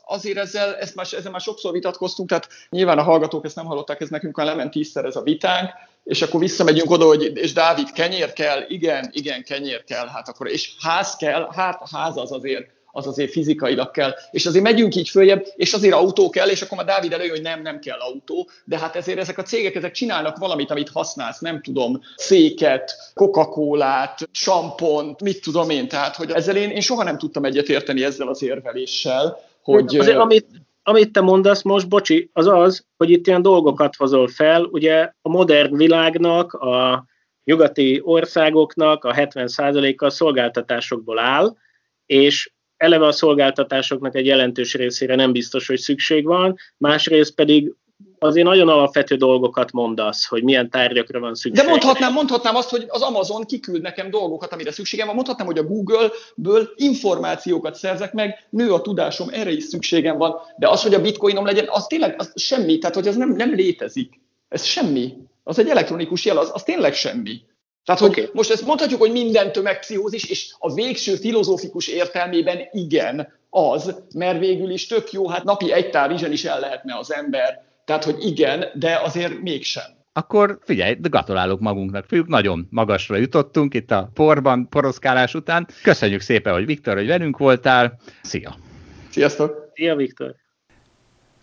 Speaker 4: Azért ezzel, ezt már, ezzel már sokszor vitatkoztunk, tehát nyilván a hallgatók ezt nem hallották, ez nekünk már lement tízszer ez a vitánk, és akkor visszamegyünk oda, hogy és Dávid, kenyér kell, igen, igen, kenyér kell, hát akkor, és ház kell, hát a ház az azért az azért fizikailag kell. És azért megyünk így följebb, és azért autó kell, és akkor már Dávid előjön, hogy nem, nem kell autó, de hát ezért ezek a cégek, ezek csinálnak valamit, amit használsz, nem tudom, széket, Coca-Colát, sampont, mit tudom én, tehát hogy ezzel én, én soha nem tudtam egyetérteni ezzel az érveléssel, hogy...
Speaker 3: Azért, amit, amit te mondasz most, bocsi, az az, hogy itt ilyen dolgokat hozol fel, ugye a modern világnak, a nyugati országoknak a 70%-a szolgáltatásokból áll, és eleve a szolgáltatásoknak egy jelentős részére nem biztos, hogy szükség van, másrészt pedig azért nagyon alapvető dolgokat mondasz, hogy milyen tárgyakra van szükség.
Speaker 4: De mondhatnám, mondhatnám azt, hogy az Amazon kiküld nekem dolgokat, amire szükségem van. Mondhatnám, hogy a Google-ből információkat szerzek meg, nő a tudásom, erre is szükségem van. De az, hogy a bitcoinom legyen, az tényleg az semmi, tehát hogy az nem, nem létezik. Ez semmi. Az egy elektronikus jel, az, az tényleg semmi. Tehát, hogy okay. most ezt mondhatjuk, hogy minden tömegpszichózis, és a végső filozófikus értelmében igen, az, mert végül is tök jó, hát napi egy tál is el lehetne az ember, tehát, hogy igen, de azért mégsem.
Speaker 2: Akkor figyelj, gratulálok magunknak, fiúk, nagyon magasra jutottunk itt a porban, poroszkálás után. Köszönjük szépen, hogy Viktor, hogy velünk voltál. Szia!
Speaker 4: Sziasztok!
Speaker 3: Szia, Viktor!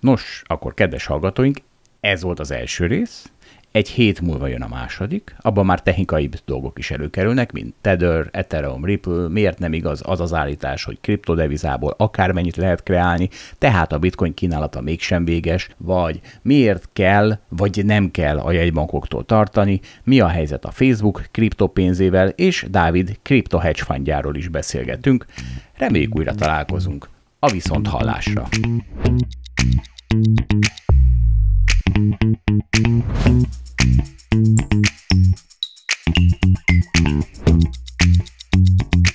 Speaker 2: Nos, akkor kedves hallgatóink, ez volt az első rész. Egy hét múlva jön a második, abban már technikai dolgok is előkerülnek, mint Tether, Ethereum, Ripple, miért nem igaz az az állítás, hogy kriptodevizából akármennyit lehet kreálni, tehát a bitcoin kínálata mégsem véges, vagy miért kell, vagy nem kell a jegybankoktól tartani, mi a helyzet a Facebook kriptopénzével, és Dávid kripto hedge is beszélgettünk. Reméljük újra találkozunk. A viszont hallásra. Thank you.